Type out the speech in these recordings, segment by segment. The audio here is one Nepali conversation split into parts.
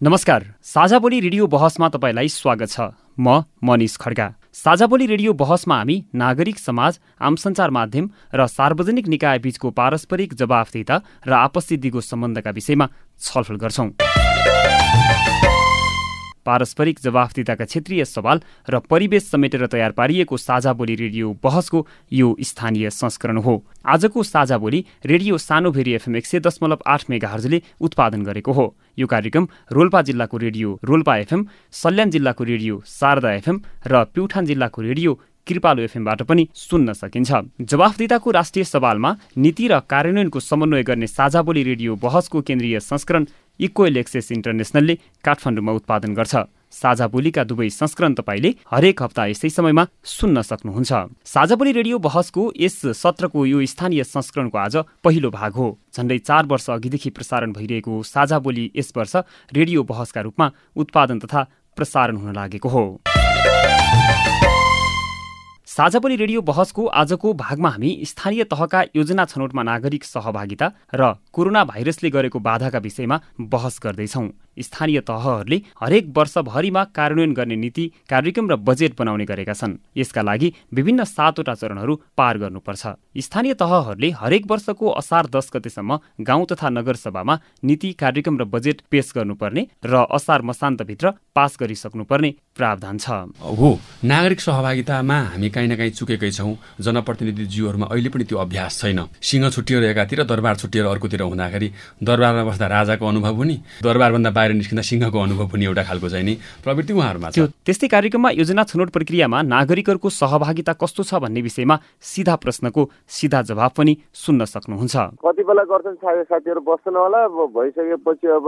नमस्कार साझा बोली रेडियो बहसमा तपाईँलाई स्वागत छ। म मनिष खड्गा। साझा बोली रेडियो बहसमा हामी नागरिक समाज आम सञ्चार माध्यम र सार्वजनिक निकाय बीचको पारस्परिक जवाफदिता र आपसी दिगो सम्बन्धका विषयमा छलफल गर्छौं। पारस्परिक जवाफदिताका क्षेत्रीय सवाल र परिवेश समेटेर तयार पारिएको साझा बोली रेडियो बहसको यो स्थानीय संस्करण हो। आजको साझा बोली रेडियो सानो भेरी एफएम एक सय दशमलव आठ मेगाहर्जले उत्पादन गरेको हो। यो कार्यक्रम रोल्पा जिल्लाको रेडियो रोल्पा एफएम सल्यान जिल्लाको रेडियो शारदा एफएम र प्युठान जिल्लाको रेडियो कृपालु एफएमबाट पनि सुन्न सकिन्छ। जवाफदिताको राष्ट्रिय सवालमा नीति र कार्यान्वयनको समन्वय गर्ने साझा बोली रेडियो बहसको केन्द्रीय संस्करण इक्वेल एक्सेस इन्टरनेसनलले काठमाडौँमा उत्पादन गर्छ। साझा बोलीका दुवै संस्करण तपाईँले हरेक हप्ता यसै समयमा सुन्न सक्नुहुन्छ। साझा बोली रेडियो बहसको यस सत्रको यो स्थानीय संस्करणको आज पहिलो भाग हो। झण्डै चार वर्ष अघिदेखि प्रसारण भइरहेको साझा बोली यस वर्ष रेडियो बहसका रूपमा उत्पादन तथा प्रसारण हुन लागेको हो। साझाबोली रेडियो बहसको आजको भागमा हामी स्थानीय तहका योजना छनौटमा नागरिक सहभागिता र कोरोना भाइरसले गरेको बाधाका विषयमा बहस गर्दैछौँ। स्थानीय तहहरूले हरेक वर्षभरिमा कार्यान्वयन गर्ने नीति कार्यक्रम र बजेट बनाउने गरेका छन्। यसका लागि विभिन्न सातवटा चरणहरू पार गर्नुपर्छ। स्थानीय तहहरूले हरेक वर्षको असार दस गतेसम्म गाउँ तथा नगरसभामा नीति कार्यक्रम र बजेट पेश गर्नुपर्ने र असार मसान्तभित्र पास गरिसक्नुपर्ने प्रावधान छ। हो नागरिक सहभागितामा हामी काहीँ न काहीँ चुकेकै छौँ। जनप्रतिनिधिज्यूहरूमा अहिले पनि त्यो अभ्यास छैन। सिंह छुट्टिएर एकातिर दरबार छुट्टिएर अर्कोतिर हुँदाखेरि दरबारमा बस्दा राजाको अनुभव हुने दरबारभन्दा बाहिर निस्किँदा सिंहको अनुभव पनि एउटा खालको चाहिँ नि। प्रवृत्ति उहाँहरूमा छ। त्यस्तै कार्यक्रममा योजना छनौट प्रक्रियामा नागरिकहरूको सहभागिता कस्तो छ भन्ने विषयमा सिधा प्रश्नको सिधा जवाब पनि सुन्न सक्नुहुन्छ। कति बेला गर्छन् साथीहरू बस्छन् होला? भइसकेपछि अब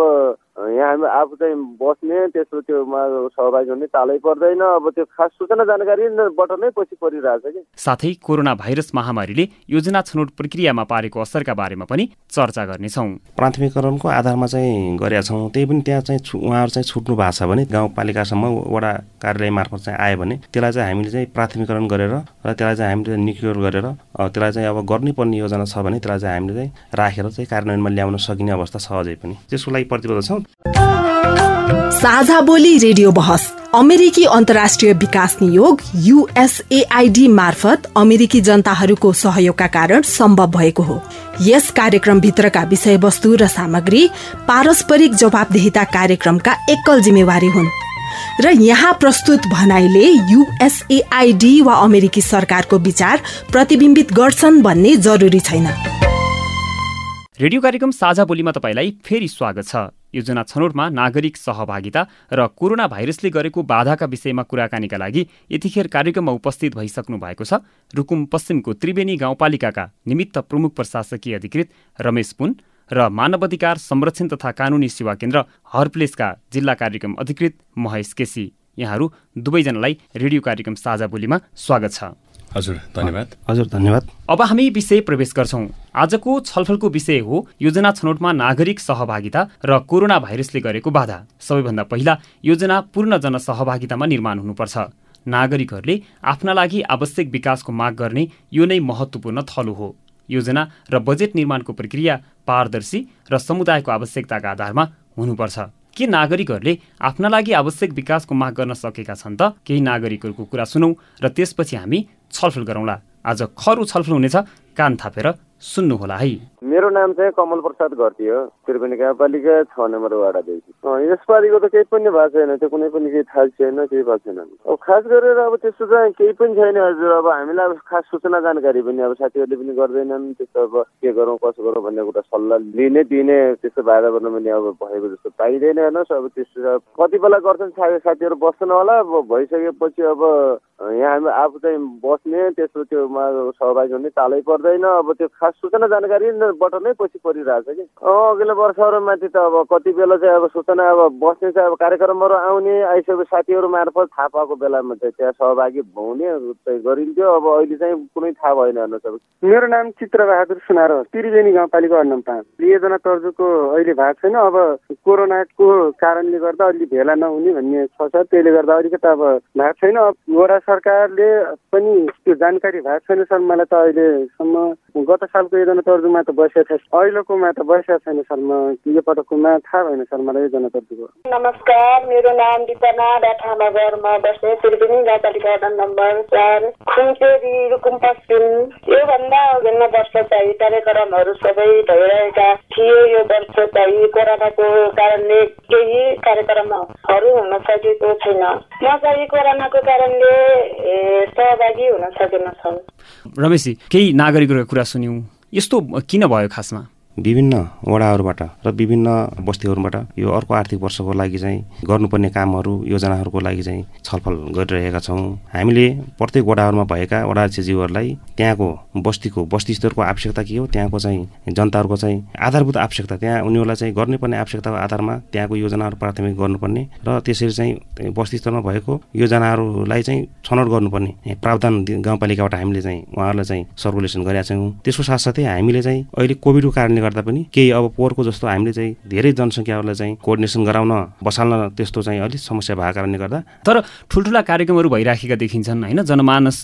यहाँ हामी आफू चाहिँ बस्ने त्यसको त्योमा सहभागी हुने तालै पर्दैन। अब त्यो खास सूचना जानकारीबाट नै पछि परिरहेछ कि। साथै कोरोना भाइरस महामारीले योजना छनौट प्रक्रियामा पारेको असरका बारेमा पनि चर्चा गर्नेछौँ। प्राथमिकरणको आधारमा चाहिँ गरेका छौँ। त्यही पनि त्यहाँ चाहिँ उहाँहरू चाहिँ छुट्नु भएको छ भने गाउँपालिकासम्म वडा कार्यालय मार्फत चाहिँ आयो भने त्यसलाई चाहिँ हामीले चाहिँ प्राथमिकरण गरेर र त्यसलाई चाहिँ हामीले निक्योर गरेर त्यसलाई चाहिँ अब गर्नै पर्ने योजना छ भने त्यसलाई चाहिँ हामीले चाहिँ राखेर चाहिँ कार्यान्वयनमा ल्याउन सकिने अवस्था छ अझै पनि। त्यसको लागि प्रतिबद्ध छौँ। साझा बोली रेडियो बहस अमेरिकी अन्तर्राष्ट्रिय विकास नियोग युएसएआईडी मार्फत अमेरिकी जनताहरूको सहयोगका कारण सम्भव भएको हो। यस कार्यक्रमभित्रका विषयवस्तु र सामग्री पारस्परिक जवाबदेहिता कार्यक्रमका एकल जिम्मेवारी हुन्। र यहाँ प्रस्तुत भनाइले युएसएआईडी वा अमेरिकी सरकारको विचार प्रतिबिम्बित गर्छन् भन्ने जरुरी छैन। रेडियो कार्यक्रम साझा बोलीमा तपाईँलाई फेरि स्वागत छ। योजना छनौटमा नागरिक सहभागिता र कोरोना भाइरसले गरेको बाधाका विषयमा कुराकानीका लागि यतिखेर कार्यक्रममा उपस्थित भइसक्नु भएको छ। रुकुम पश्चिमको त्रिवेणी गाउँपालिकाका निमित्त प्रमुख प्रशासकीय अधिकृत रमेश पुन र मानव अधिकार संरक्षण तथा कानुनी सेवा केन्द्र हरप्लेसका जिल्ला कार्यक्रम अधिकृत महेश केसी। यहाँहरू दुवैजनालाई रेडियो कार्यक्रम साझा बोलीमा स्वागत छ। हजुर धन्यवाद। हजुर धन्यवाद। अब हामी विषय प्रवेश गर्छौँ। आजको छलफलको विषय हो योजना छनौटमा नागरिक सहभागिता र कोरोना भाइरसले गरेको बाधा। सबैभन्दा पहिला योजना पूर्ण जनसहभागितामा निर्माण हुनुपर्छ। नागरिकहरूले आफ्ना लागि आवश्यक विकासको माग गर्ने यो नै महत्त्वपूर्ण थलो हो। योजना र बजेट निर्माणको प्रक्रिया पारदर्शी र समुदायको आवश्यकताका आधारमा हुनुपर्छ। के नागरिकहरूले आफ्ना लागि आवश्यक विकासको माग गर्न सकेका छन् त? केही नागरिकहरूको कुरा सुनौ र त्यसपछि हामी छलफल गरौँला। आज खरु छलफल हुनेछ कान थापेर सुन्नुहोला है। मेरो नाम चाहिँ कमल प्रसाद घरती हो त्रिवेणी गाउँपालिका छ नम्बर वाडादेखि यसपालिको त केही पनि भएको छैन त्यो कुनै पनि केही थाहा छैन केही भएको छैन। अब खास गरेर अब त्यस्तो चाहिँ केही पनि छैन हजुर अब हामीलाई अब खास सूचना जानकारी पनि अब साथीहरूले पनि गर्दैनन् त्यस्तो अब के गरौँ कसो गरौँ भन्ने कुरा सल्लाह लिने दिने त्यस्तो वातावरण पनि अब भएको जस्तो पाइँदैन हेर्नुहोस् अब त्यस्तो कति बेला गर्छन् साथीहरू बस्छन् होला अब भइसकेपछि अब यहाँ हामी आफू चाहिँ बस्ने त्यसको त्योमा सहभागी हुने चालै पर्दैन। अब त्यो खास सूचना जानकारीबाट नै पछि परिरहेछ कि। अघिल्लो वर्षहरू माथि त अब कति बेला चाहिँ अब सूचना अब बस्ने चाहिँ अब कार्यक्रमहरू आउने आइसकेको साथीहरू मार्फत थाहा पाएको बेलामा चाहिँ त्यहाँ सहभागी हुने चाहिँ गरिन्थ्यो। अब अहिले चाहिँ कुनै थाहा भएन हेर्नुहोस् मेरो नाम चित्रबहादुर सुनार त्रिवेणी गाउँपालिका नम्बर पाँच योजना तर्जुको अहिले भएको छैन। अब कोरोनाको कारणले गर्दा अलि भेला नहुने भन्ने छ त्यसले गर्दा अलिकति अब भएको छैन। वडा सरकारले पनि त्यो जानकारी भएको छैन सर। मलाई त अहिलेसम्म गत सालको योजना तर्जुमा त बसेको छ अहिलेकोमा त बसेको छैन सर। म यो पटककोमा थाहा भएन सर मलाई योजना तर्जुको नमस्कार मेरो नाम दिपना डाठानगरमा बस्ने त्रिवेणी गाउँपालिका नम्बर चार खुम्चेरी रुकुम पश्चिम योभन्दा अघिल्लो वर्ष चाहिँ कार्यक्रमहरू सबै भइरहेका थिए यो वर्ष चाहिँ कोरोनाको कारणले केही कार्यक्रमहरू हुन सकेको छैन। म चाहिँ कोरोनाको कारणले सहभागी हुन सकेन छन् रमेशजी केही नागरिकहरूको कुरा सुन्यौँ। यस्तो किन भयो खासमा? विभिन्न वडाहरूबाट र विभिन्न बस्तीहरूबाट यो अर्को आर्थिक वर्षको लागि चाहिँ गर्नुपर्ने कामहरू योजनाहरूको लागि चाहिँ छलफल गरिरहेका छौँ। हामीले प्रत्येक वडाहरूमा भएका वडा सचिवहरूलाई त्यहाँको बस्तीको बस्ती स्तरको आवश्यकता के हो? त्यहाँको चाहिँ जनताहरूको चाहिँ आधारभूत आवश्यकता। त्यहाँ उनीहरूलाई चाहिँ गर्नुपर्ने आवश्यकताको आधारमा त्यहाँको योजनाहरू प्राथमिक गर्नुपर्ने र त्यसरी चाहिँ बस्ती स्तरमा भएको योजनाहरूलाई चाहिँ छनौट गर्नुपर्ने प्रावधान गाउँपालिकाबाट हामीले चाहिँ उहाँहरूलाई चाहिँ सर्कुलेसन गरेका छौँ। त्यसको साथसाथै हामीले चाहिँ अहिले कोभिडको कारणले गर्दा पनि केही अब पोहोरको जस्तो हामीले चाहिँ धेरै जनसङ्ख्याहरूलाई चाहिँ कोअर्डिनेसन गराउन बसाल्न त्यस्तो चाहिँ अलिक समस्या भएको कारणले गर्दा तर ठुल्ठुला कार्यक्रमहरू भइराखेका देखिन्छन् होइन? जनमानस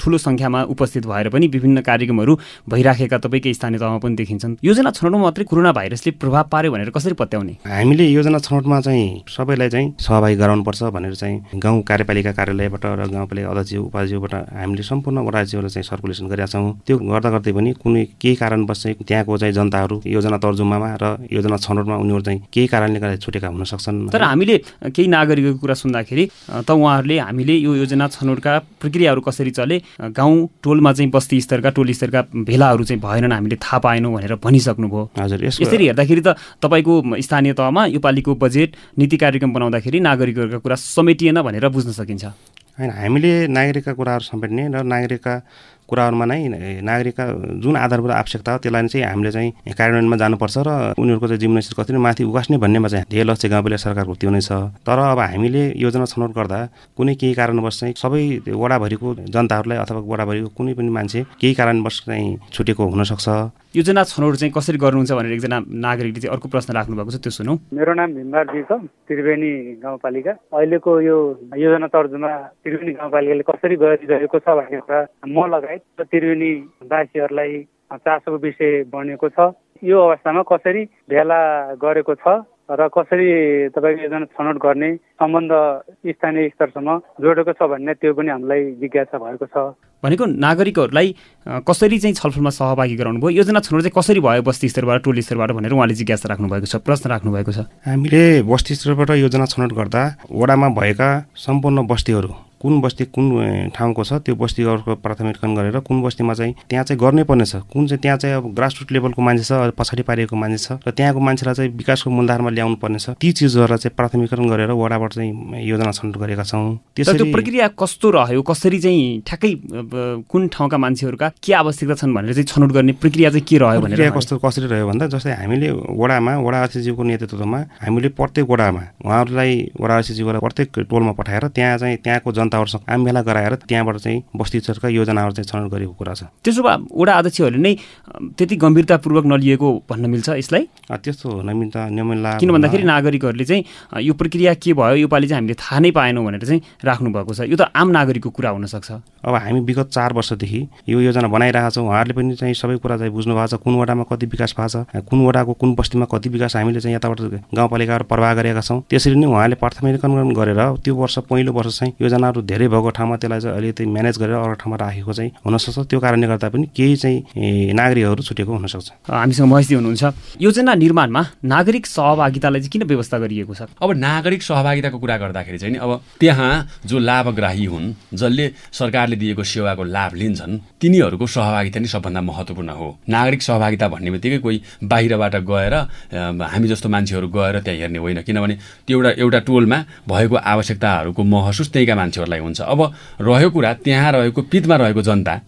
ठुलो सङ्ख्यामा उपस्थित भएर पनि विभिन्न कार्यक्रमहरू भइराखेका तपाईँकै स्थानीय तहमा पनि देखिन्छन्। योजना छनौटमा मात्रै कोरोना भाइरसले प्रभाव पार्यो भनेर कसरी पत्याउने? हामीले योजना छनौटमा चाहिँ सबैलाई चाहिँ सहभागी गराउनुपर्छ भनेर चाहिँ गाउँ कार्यपालिका कार्यालयबाट र गाउँपालिका अध्यक्ष उपाध्यक्षबाट हामीले सम्पूर्ण राज्यहरूलाई चाहिँ सर्कुलेसन गरेका छौँ। त्यो गर्दा गर्दै पनि कुनै केही कारणवश चाहिँ त्यहाँको चाहिँ जनताहरू योजना तर्जुमामा र योजना छनौटमा उनीहरू चाहिँ केही कारणले गर्दा छुटेका हुन सक्छन्। तर हामीले केही नागरिकको कुरा सुन्दाखेरि त उहाँहरूले हामीले यो योजना छनौटका प्रक्रियाहरू कसरी चले गाउँ टोलमा चाहिँ बस्ती स्तरका टोल स्तरका भेलाहरू चाहिँ भएनन् हामीले थाहा पाएनौँ भनेर भनिसक्नुभयो। हजुर यसरी हेर्दाखेरि त तपाईँको स्थानीय तहमा योपालिको बजेट नीति कार्यक्रम बनाउँदाखेरि नागरिकहरूका कुरा समेटिएन भनेर बुझ्न सकिन्छ। होइन हामीले नागरिकका कुराहरू समेट्ने र नागरिकका कुराहरूमा नै नागरिकका जुन आधारभूत आवश्यकता हो त्यसलाई चाहिँ हामीले चाहिँ कार्यान्वयनमा जानुपर्छ र उनीहरूको चाहिँ जीवनस्तर कसरी माथि उकास्ने भन्नेमा चाहिँ धेरै लक्ष्य गाउँपालिका सरकारको त्यो नै छ तर अब हामीले योजना छनौट गर्दा कुनै केही कारणवश चाहिँ सबै वडाभरिको जनताहरूलाई अथवा वडाभरिको कुनै पनि मान्छे केही कारणवश चाहिँ छुटेको हुनसक्छ। योजना छनौट चाहिँ कसरी गर्नुहुन्छ भनेर एकजना नागरिकले चाहिँ अर्को प्रश्न राख्नु भएको छ त्यो सुनौ। मेरो नाम भीमबार जी छ त्रिवेणी गाउँपालिका। अहिलेको यो योजना तर्जुमा त्रिवेणी गाउँपालिकाले कसरी गरिरहेको छ भन्ने कुरा म लगायत त्रिवेणी वासीहरूलाई चासोको विषय बनेको छ। यो अवस्थामा कसरी भेला गरेको छ र कसरी तपाईँको योजना छनौट गर्ने सम्बन्ध स्थानीय स्तरसम्म जोडेको छ भन्ने त्यो पनि हामीलाई जिज्ञासा भएको छ। भनेको नागरिकहरूलाई कसरी चाहिँ छलफलमा सहभागी गराउनु भयो? योजना छनौट चाहिँ कसरी भयो बस्ती स्तरबाट टोली स्तरबाट भनेर उहाँले जिज्ञासा राख्नु भएको छ प्रश्न राख्नु भएको छ। हामीले बस्ती स्तरबाट योजना छनौट गर्दा वडामा भएका सम्पूर्ण बस्तीहरू कुन बस्ती कुन ठाउँको छ त्यो बस्तीहरूको प्राथमिकरण गरेर कुन बस्तीमा चाहिँ त्यहाँ चाहिँ गर्नै पर्ने छ। कुन चाहिँ त्यहाँ चाहिँ अब ग्रासरुट लेभलको मान्छे छ पछाडि पारिएको मान्छे छ र त्यहाँको मान्छेलाई चाहिँ विकासको मूलधारमा ल्याउनु पर्ने छ। ती चिजहरूलाई चाहिँ प्राथमिकरण गरेर वडाबाट चाहिँ योजना छनौट गरेका छौँ। त्यो प्रक्रिया कस्तो रह्यो? कसरी चाहिँ ठ्याक्कै कुन ठाउँका मान्छेहरूका के आवश्यकता छन् भनेर चाहिँ छनौट गर्ने प्रक्रिया चाहिँ के रह्यो भनेर कस्तो कसरी रह्यो भन्दा जस्तै हामीले वडामा वडा अध्यक्षज्यूको नेतृत्वमा हामीले प्रत्येक वडामा उहाँहरूलाई वडा अध्यक्षज्यूलाई प्रत्येक टोलमा पठाएर त्यहाँ चाहिँ त्यहाँको जनता जनताहरूसँग आमभेला गराएर त्यहाँबाट चाहिँ बस्ती स्तरका योजनाहरू चाहिँ छनौट गरेको कुरा छ। त्यसो भए वडा अध्यक्षहरूले नै त्यति गम्भीरतापूर्वक नलिएको भन्न मिल्छ यसलाई? त्यस्तो नमिल्ता नमिल्ला किन भन्दाखेरि नागरिकहरूले चाहिँ यो प्रक्रिया के भयो योपालि चाहिँ हामीले थाहा नै पाएनौँ भनेर चाहिँ राख्नु भएको छ। यो त आम नागरिकको कुरा हुनसक्छ। अब हामी विगत चार वर्षदेखि यो योजना बनाइरहेको छौँ उहाँहरूले पनि चाहिँ सबै कुरा चाहिँ बुझ्नु भएको छ। कुन वडामा कति विकास भएको छ कुन वडाको कुन बस्तीमा कति विकास हामीले चाहिँ यताबाट गाउँपालिकाहरू प्रवाह गरेका छौँ। त्यसरी नै उहाँले प्राथमिकरण गरेर त्यो वर्ष पहिलो वर्ष चाहिँ योजनाहरू धेरै भएको ठाउँमा त्यसलाई चाहिँ अलिकति म्यानेज गरेर अर्को ठाउँमा राखेको चाहिँ हुनसक्छ। त्यो कारणले गर्दा पनि केही चाहिँ नागरिकहरू छुटेको हुनसक्छ। हामीसँग महेशजी हुनुहुन्छ। योजना निर्माणमा नागरिक सहभागितालाई चाहिँ किन व्यवस्था गरिएको छ? अब नागरिक सहभागिताको कुरा गर्दाखेरि चाहिँ अब त्यहाँ जो लाभग्राही हुन् जसले सरकारले दिएको सेवाको लाभ लिन्छन् तिनीहरूको सहभागिता नै सबभन्दा महत्त्वपूर्ण हो। नागरिक सहभागिता भन्ने बित्तिकै कोही बाहिरबाट गएर हामी जस्तो मान्छेहरू गएर त्यहाँ हेर्ने होइन। किनभने त्यो एउटा एउटा टोलमा भएको आवश्यकताहरूको महसुस त्यहीँका मान्छेहरू मानिसहरूलाई हुन्छ। अब रह्यो कुरा त्यहाँ रहेको पितमा रहेको जनता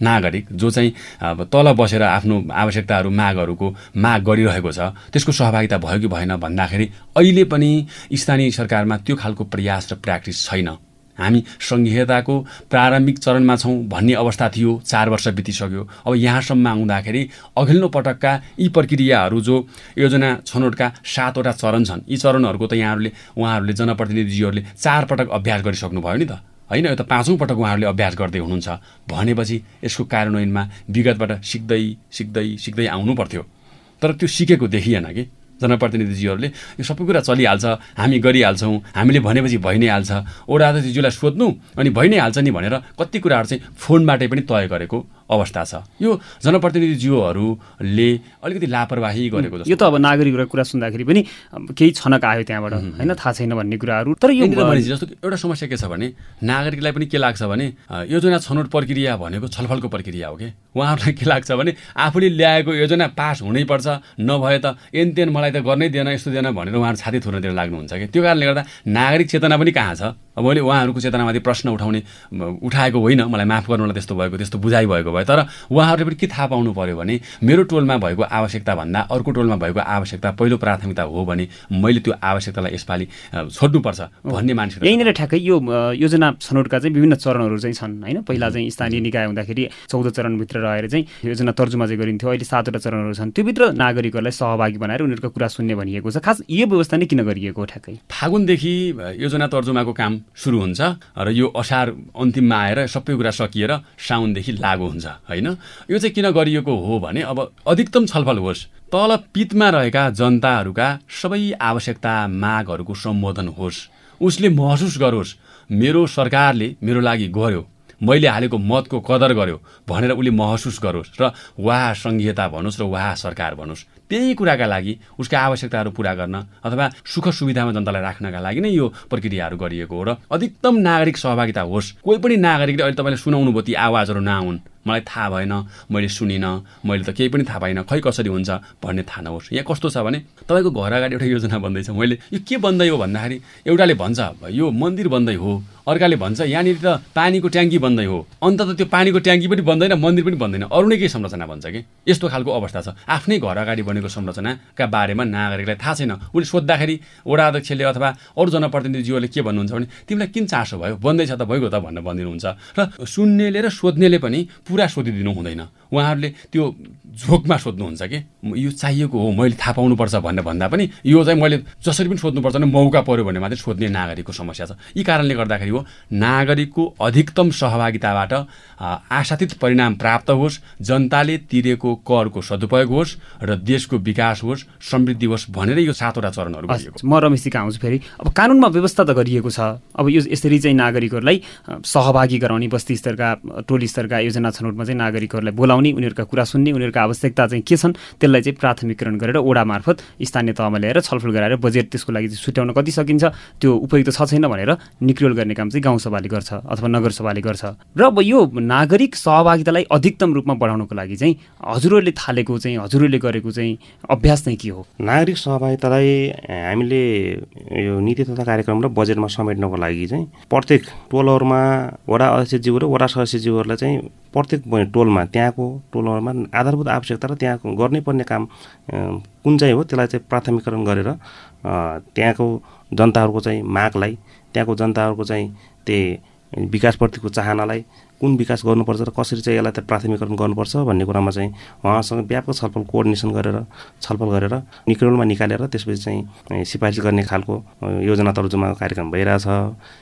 नागरिक जो चाहिँ अब तल बसेर आफ्नो आवश्यकताहरू मागहरूको माग गरिरहेको छ त्यसको सहभागिता भयो कि भएन भन्दाखेरि अहिले पनि स्थानीय सरकारमा त्यो खालको प्रयास र प्र्याक्टिस छैन। हामी सङ्घीयताको प्रारम्भिक चरणमा छौँ भन्ने अवस्था थियो चार वर्ष बितिसक्यो। अब यहाँसम्म आउँदाखेरि अघिल्लो पटकका यी प्रक्रियाहरू जो योजना छनौटका सातवटा चरण छन् यी चरणहरूको त यहाँहरूले उहाँहरूले जनप्रतिनिधिज्यूहरूले चार पटक अभ्यास गरिसक्नुभयो नि त। होइन यो त पाँचौँ पटक उहाँहरूले अभ्यास गर्दै हुनुहुन्छ। भनेपछि यसको कार्यान्वयनमा विगतबाट सिक्दै सिक्दै सिक्दै आउनु पर्थ्यो। तर त्यो सिकेको देखिएन कि? जनप्रतिनिधिज्यूहरूले यो सबै कुरा चलिहाल्छ हामी गरिहाल्छौँ हामीले भनेपछि भइ नै हाल्छ ओडा अध्यक्षज्यूलाई सोध्नु अनि भइ नै हाल्छ नि भनेर कति कुराहरू चाहिँ फोनबाटै पनि तय गरेको अवस्था छ। यो जनप्रतिनिधिज्यूहरूले अलिकति लापरवाही गरेको यो त अब नागरिकहरूको कुरा सुन्दाखेरि पनि केही छनक आयो त्यहाँबाट होइन? थाहा छैन भन्ने कुराहरू। तर यो जस्तो एउटा समस्या के छ भने नागरिकलाई पनि के लाग्छ भने योजना छनौट प्रक्रिया भनेको छलफलको प्रक्रिया हो कि? उहाँहरूलाई के लाग्छ भने आफूले ल्याएको योजना पास हुनैपर्छ नभए त एन तेन मलाई त गर्नै दिएन यस्तो दिएन भनेर उहाँहरू छाती थुर्नतिर लाग्नुहुन्छ कि? त्यो कारणले गर्दा नागरिक चेतना पनि कहाँ छ? मैले उहाँहरूको चेतनामाथि प्रश्न उठाउने उठाएको होइन मलाई माफ गर्नुलाई त्यस्तो भएको त्यस्तो बुझाइ भएको भयो। तर उहाँहरूले पनि के थाहा पाउनु पऱ्यो भने मेरो टोलमा भएको आवश्यकता भन्दा अर्को टोलमा भएको आवश्यकता पहिलो प्राथमिकता हो भने मैले त्यो आवश्यकतालाई यसपालि छोड्नुपर्छ भन्ने मान्छे यहीँनिर ठ्याक्कै यो योजना छनौटका चाहिँ विभिन्न चरणहरू चाहिँ छन् होइन? पहिला चाहिँ स्थानीय निकाय हुँदाखेरि चौध चरणभित्र रहेर चाहिँ योजना तर्जुमा चाहिँ गरिन्थ्यो। अहिले सातवटा चरणहरू छन्। त्योभित्र नागरिकहरूलाई सहभागी बनाएर उनीहरूको कुरा सुन्ने भनिएको छ। खास यो व्यवस्था नै किन गरिएको ठ्याक्कै? फागुनदेखि योजना तर्जुमाको काम सुरु हुन्छ र यो असार अन्तिममा आएर सबै कुरा सकिएर साउनदेखि लागु हुन्छ होइन? यो चाहिँ किन गरिएको हो भने अब अधिकतम छलफल होस्। तल पितमा रहेका जनताहरूका सबै आवश्यकता मागहरूको सम्बोधन होस्। उसले महसुस गरोस् मेरो सरकारले मेरो लागि गर्यो मैले हालेको मतको कदर गर्यो भनेर उसले महसुस गरोस् र वाह सङ्घीयता भनोस् र वाह सरकार भनोस्। त्यही कुराका लागि उसका आवश्यकताहरू पुरा गर्न अथवा सुख सुविधामा जनतालाई राख्नका लागि नै यो प्रक्रियाहरू गरिएको हो र अधिकतम नागरिक सहभागिता होस्। कोही पनि नागरिकले अहिले तपाईँले सुनाउनु भयो ती आवाजहरू नआउन्। मलाई थाहा भएन मैले सुनिनँ मैले त केही पनि थाहा पाइनँ। खै कसरी हुन्छ भन्ने थाहा नहोस्। यहाँ कस्तो छ भने तपाईँको घर अगाडि एउटा योजना बन्दैछ मैले यो के बन्दै हो भन्दाखेरि एउटाले भन्छ यो मन्दिर बन्दै हो। अर्काले भन्छ यहाँनिर त पानीको ट्याङ्की बन्दै हो। अन्त त त्यो पानीको ट्याङ्की पनि बन्दैन मन्दिर पनि बन्दैन। अरू नै केही संरचना भन्छ कि? यस्तो खालको अवस्था छ। आफ्नै घर अगाडि बनेको संरचनाका बारेमा नागरिकलाई थाहा छैन। उसले सोद्धाखेरि वडा अध्यक्षले अथवा अरू जनप्रतिनिधिज्यूहरूले के भन्नुहुन्छ भने तिमीलाई किन चासो भयो? बन्दैछ त भइगयो त भनेर भनिदिनुहुन्छ। र सुन्नेले र सोध्नेले पनि पुरा सोधिदिनु हुँदैन। उहाँहरूले त्यो झोकमा सोध्नुहुन्छ कि यो चाहिएको हो मैले थाहा पाउनुपर्छ भनेर भन्दा पनि यो चाहिँ मैले जसरी पनि सोध्नुपर्छ भने मौका पऱ्यो भने मात्रै सोध्ने नागरिकको समस्या छ। यी कारणले गर्दाखेरि हो नागरिकको अधिकतम सहभागिताबाट आशातीत परिणाम प्राप्त होस् जनताले तिरेको करको सदुपयोग होस् र देशको विकास होस् समृद्धि होस् भनेर यो सातवटा चरणहरू म रमेशजीका आउँछु फेरि। अब कानुनमा व्यवस्था त गरिएको छ। अब यो यसरी चाहिँ नागरिकहरूलाई सहभागी गराउने बस्ती स्तरका टोली स्तरका योजना छनौटमा चाहिँ नागरिकहरूलाई बोलाउने उनीहरूका कुरा सुन्ने उनीहरूका आवश्यकता चाहिँ के छन् त्यसलाई चाहिँ प्राथमिकरण गरेर ओडा मार्फत स्थानीय तहमा ल्याएर छलफल गराएर बजेट त्यसको लागि चाहिँ छुट्याउन कति सकिन्छ त्यो उपयुक्त छ छैन भनेर निक्रियोल गर्ने काम चाहिँ गाउँसभाले गर्छ अथवा नगरसभाले गर्छ। र अब यो नागरिक सहभागितालाई अधिकतम रूपमा बढाउनको लागि चाहिँ हजुरहरूले थालेको चाहिँ हजुरहरूले गरेको चाहिँ अभ्यास चाहिँ के हो? नागरिक सहभागितालाई हामीले यो नीति तथा कार्यक्रम र बजेटमा समेट्नको लागि चाहिँ प्रत्येक टोलहरूमा वडा अध्यक्षज्यू र वडा सदस्यज्यूहरूलाई चाहिँ प्रत्येक टोलमा त्यहाँको टोलहरूमा आधारभूत आवश्यकता र त्यहाँ गर्नै पर्ने काम कुन चाहिँ हो त्यसलाई चाहिँ प्राथमिकरण गरेर त्यहाँको जनताहरूको चाहिँ मागलाई त्यहाँको जनताहरूको चाहिँ त्यही विकासप्रतिको चाहनालाई कुन विकास गर्नुपर्छ र कसरी चाहिँ यसलाई त प्राथमिकरण गर्नुपर्छ भन्ने कुरामा चाहिँ उहाँसँग व्यापक छलफल कोअर्डिनेसन गरेर छलफल गरेर निक्रोलमा निकालेर त्यसपछि चाहिँ सिफारिस गर्ने खालको योजना तर्जुमा कार्यक्रम भइरहेछ।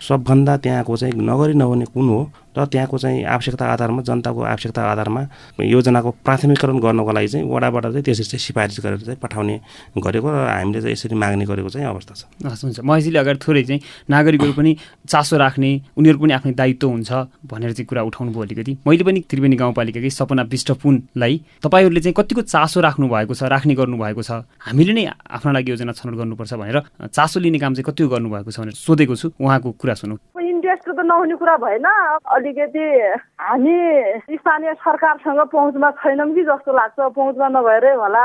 सबभन्दा त्यहाँको चाहिँ नगरी नहुने कुन हो? र त्यहाँको चाहिँ आवश्यकता आधारमा जनताको आवश्यकता आधारमा योजनाको प्राथमिकरण गर्नको लागि चाहिँ वडाबाट चाहिँ त्यसरी चाहिँ सिफारिस गरेर चाहिँ पठाउने गरेको र हामीले चाहिँ यसरी माग्ने गरेको चाहिँ अवस्था छ। हस् हुन्छ। महेशजीले अगाडि थोरै चाहिँ नागरिकहरू पनि चासो राख्ने उनीहरू पनि आफ्नो दायित्व हुन्छ भनेर चाहिँ कुरा उठाउनु भयो अलिकति। मैले पनि त्रिवेणी गाउँपालिकाकै सपना विष्टपुनलाई तपाईँहरूले चाहिँ कतिको चासो राख्नु भएको छ राख्ने गर्नुभएको छ? हामीले नै आफ्नो लागि योजना छनौट गर्नुपर्छ भनेर चासो लिने काम चाहिँ कति गर्नुभएको छ भनेर सोधेको छु। उहाँको कुरा सुनौ। इन्ट्रेस्ट त नहुने कुरा भएन। अलिकति हामी स्थानीय सरकारसँग पहुँचमा छैनौँ कि जस्तो लाग्छ। पहुँचमा नभएरै होला।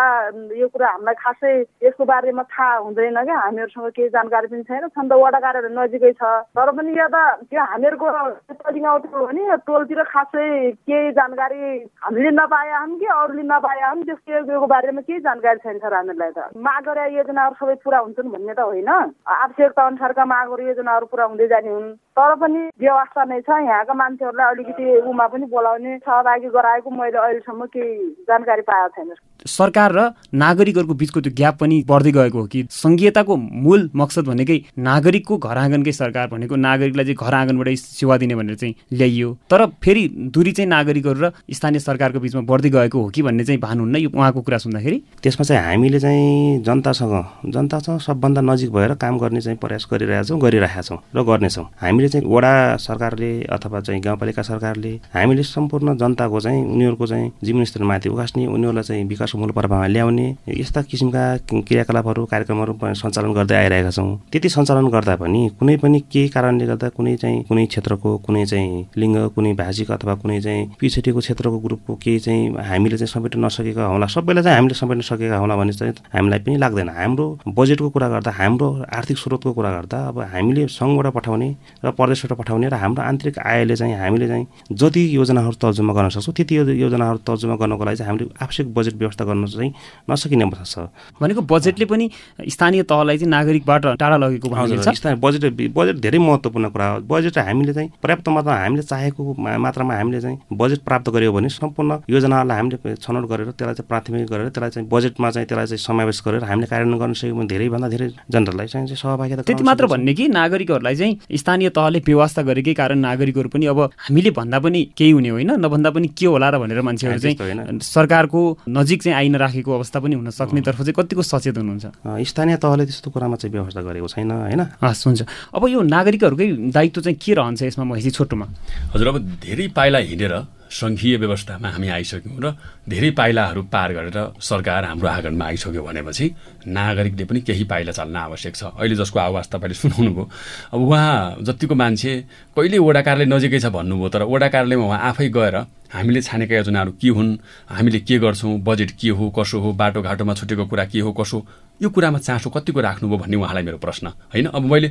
यो कुरा हामीलाई खासै यसको बारेमा थाहा हुँदैन क्या। हामीहरूसँग केही जानकारी पनि छैन। छन् त वडा कार्यालय नजिकै छ। तर पनि या त त्यो हामीहरूको गाउँ टोल हो नि टोलतिर खासै केही जानकारी हामीले नपाए हौँ कि अरूले नपाए हौँ त्यसको बारेमा केही जानकारी छैन सर हामीहरूलाई त। माग गरे योजनाहरू सबै पुरा हुन्छन् भन्ने त होइन। आवश्यकता अनुसारका मागहरू योजनाहरू पुरा हुँदै जाने हुन्। तर पनि व्यवस्था नै छ। यहाँका मान्छेहरूलाई अलिकति उमा पनि बोलाउने सहभागी गराएको मैले अहिलेसम्म केही जानकारी पाएको छैन। सरकार र नागरिकहरूको बिचको त्यो ग्याप पनि बढ्दै गएको हो कि सङ्घीयताको मूल मकसद भनेकै नागरिकको घर आँगनकै सरकार भनेको नागरिकलाई चाहिँ घर आँगनबाटै सेवा दिने भनेर चाहिँ ल्याइयो। तर फेरि दूरी चाहिँ नागरिकहरू र स्थानीय सरकारको बिचमा बढ्दै गएको हो कि भन्ने चाहिँ भानुहुन्न यो उहाँको कुरा सुन्दाखेरि। त्यसमा चाहिँ हामीले चाहिँ जनतासँग जनतासँग सबभन्दा नजिक भएर काम गर्ने चाहिँ प्रयास गरिरहेछौँ गरिरहेका छौँ र गर्नेछौँ। हामीले चाहिँ वडा सरकारले अथवा चाहिँ गाउँपालिका सरकारले हामीले सम्पूर्ण जनताको चाहिँ उनीहरूको चाहिँ जीवनस्तरमाथि उकास्ने उनीहरूलाई चाहिँ विकास मूल प्रभावमा ल्याउने यस्ता किसिमका क्रियाकलापहरू कार्यक्रमहरू सञ्चालन गर्दै आइरहेका छौँ। त्यति सञ्चालन गर्दा पनि कुनै पनि केही कारणले गर्दा कुनै चाहिँ कुनै क्षेत्रको कुनै चाहिँ लिङ्ग कुनै भाषिक अथवा कुनै चाहिँ पिछेटीको क्षेत्रको ग्रुपको केही चाहिँ हामीले चाहिँ समेट्न नसकेका होला सबैलाई चाहिँ हामीले समेट्न सकेका होला भन्ने चाहिँ हामीलाई पनि लाग्दैन। हाम्रो बजेटको कुरा गर्दा हाम्रो आर्थिक स्रोतको कुरा गर्दा अब हामीले सङ्घबाट पठाउने र प्रदेशबाट पठाउने र हाम्रो आन्तरिक आयले चाहिँ हामीले चाहिँ जति योजनाहरू तर्जुमा गर्न सक्छौँ त्यति योजनाहरू तर्जुमा गर्नको लागि चाहिँ हामीले आवश्यक बजेट व्यवस्था गर्न चाहिँ नसकिने अवस्था छ भनेको बजेटले पनि स्थानीय तहलाई चाहिँ नागरिकबाट टाढा लगेको स्थानीय बजेट बजेट धेरै महत्त्वपूर्ण कुरा हो। बजेट हामीले चाहिँ पर्याप्त मात्रामा हामीले चाहेको मात्रामा हामीले चाहिँ बजेट प्राप्त गऱ्यौँ भने सम्पूर्ण योजनाहरूलाई हामीले छनौट गरेर त्यसलाई चाहिँ प्राथमिक गरेर त्यसलाई चाहिँ बजेटमा चाहिँ त्यसलाई चाहिँ समावेश गरेर हामीले कार्यान्वयन गर्न सक्यौँ भने धेरैभन्दा धेरै जनतालाई चाहिँ सहभागिता त्यति मात्र भन्ने कि नागरिकहरूलाई चाहिँ स्थानीय तहले व्यवस्था गरेकै कारण नागरिकहरू पनि अब हामीले भन्दा पनि केही हुने होइन नभन्दा पनि के होला र भनेर मान्छेहरू चाहिँ सरकारको नजिक चाहिँ आइन राखेको अवस्था पनि हुन सक्नेतर्फ चाहिँ कतिको सचेत हुनुहुन्छ। स्थानीय तहले त्यस्तो कुरामा चाहिँ व्यवस्था गरेको छैन होइन? हस् हुन्छ। अब यो नागरिकहरूकै दायित्व चाहिँ के रहन्छ यसमा महिसी छोटोमा? हजुर अब धेरै पाइला हिँडेर सङ्घीय व्यवस्थामा हामी आइसक्यौँ र धेरै पाइलाहरू पार गरेर सरकार हाम्रो आँगनमा आइसक्यो भनेपछि नागरिकले पनि केही पाइला चाल्न आवश्यक छ। अहिले जसको आवाज तपाईँले सुनाउनु भयो अब उहाँ जतिको मान्छे कहिले वडा कार्यालय नजिकै छ भन्नुभयो तर वडा कार्यालयमा उहाँ आफै गएर हामीले छानेका योजनाहरू के हुन् हामीले के गर्छौँ बजेट के हो कसो हो बाटोघाटोमा छुटेको कुरा के हो कसो यो कुरामा चासो कतिको राख्नुभयो भन्ने उहाँलाई मेरो प्रश्न होइन? अब मैले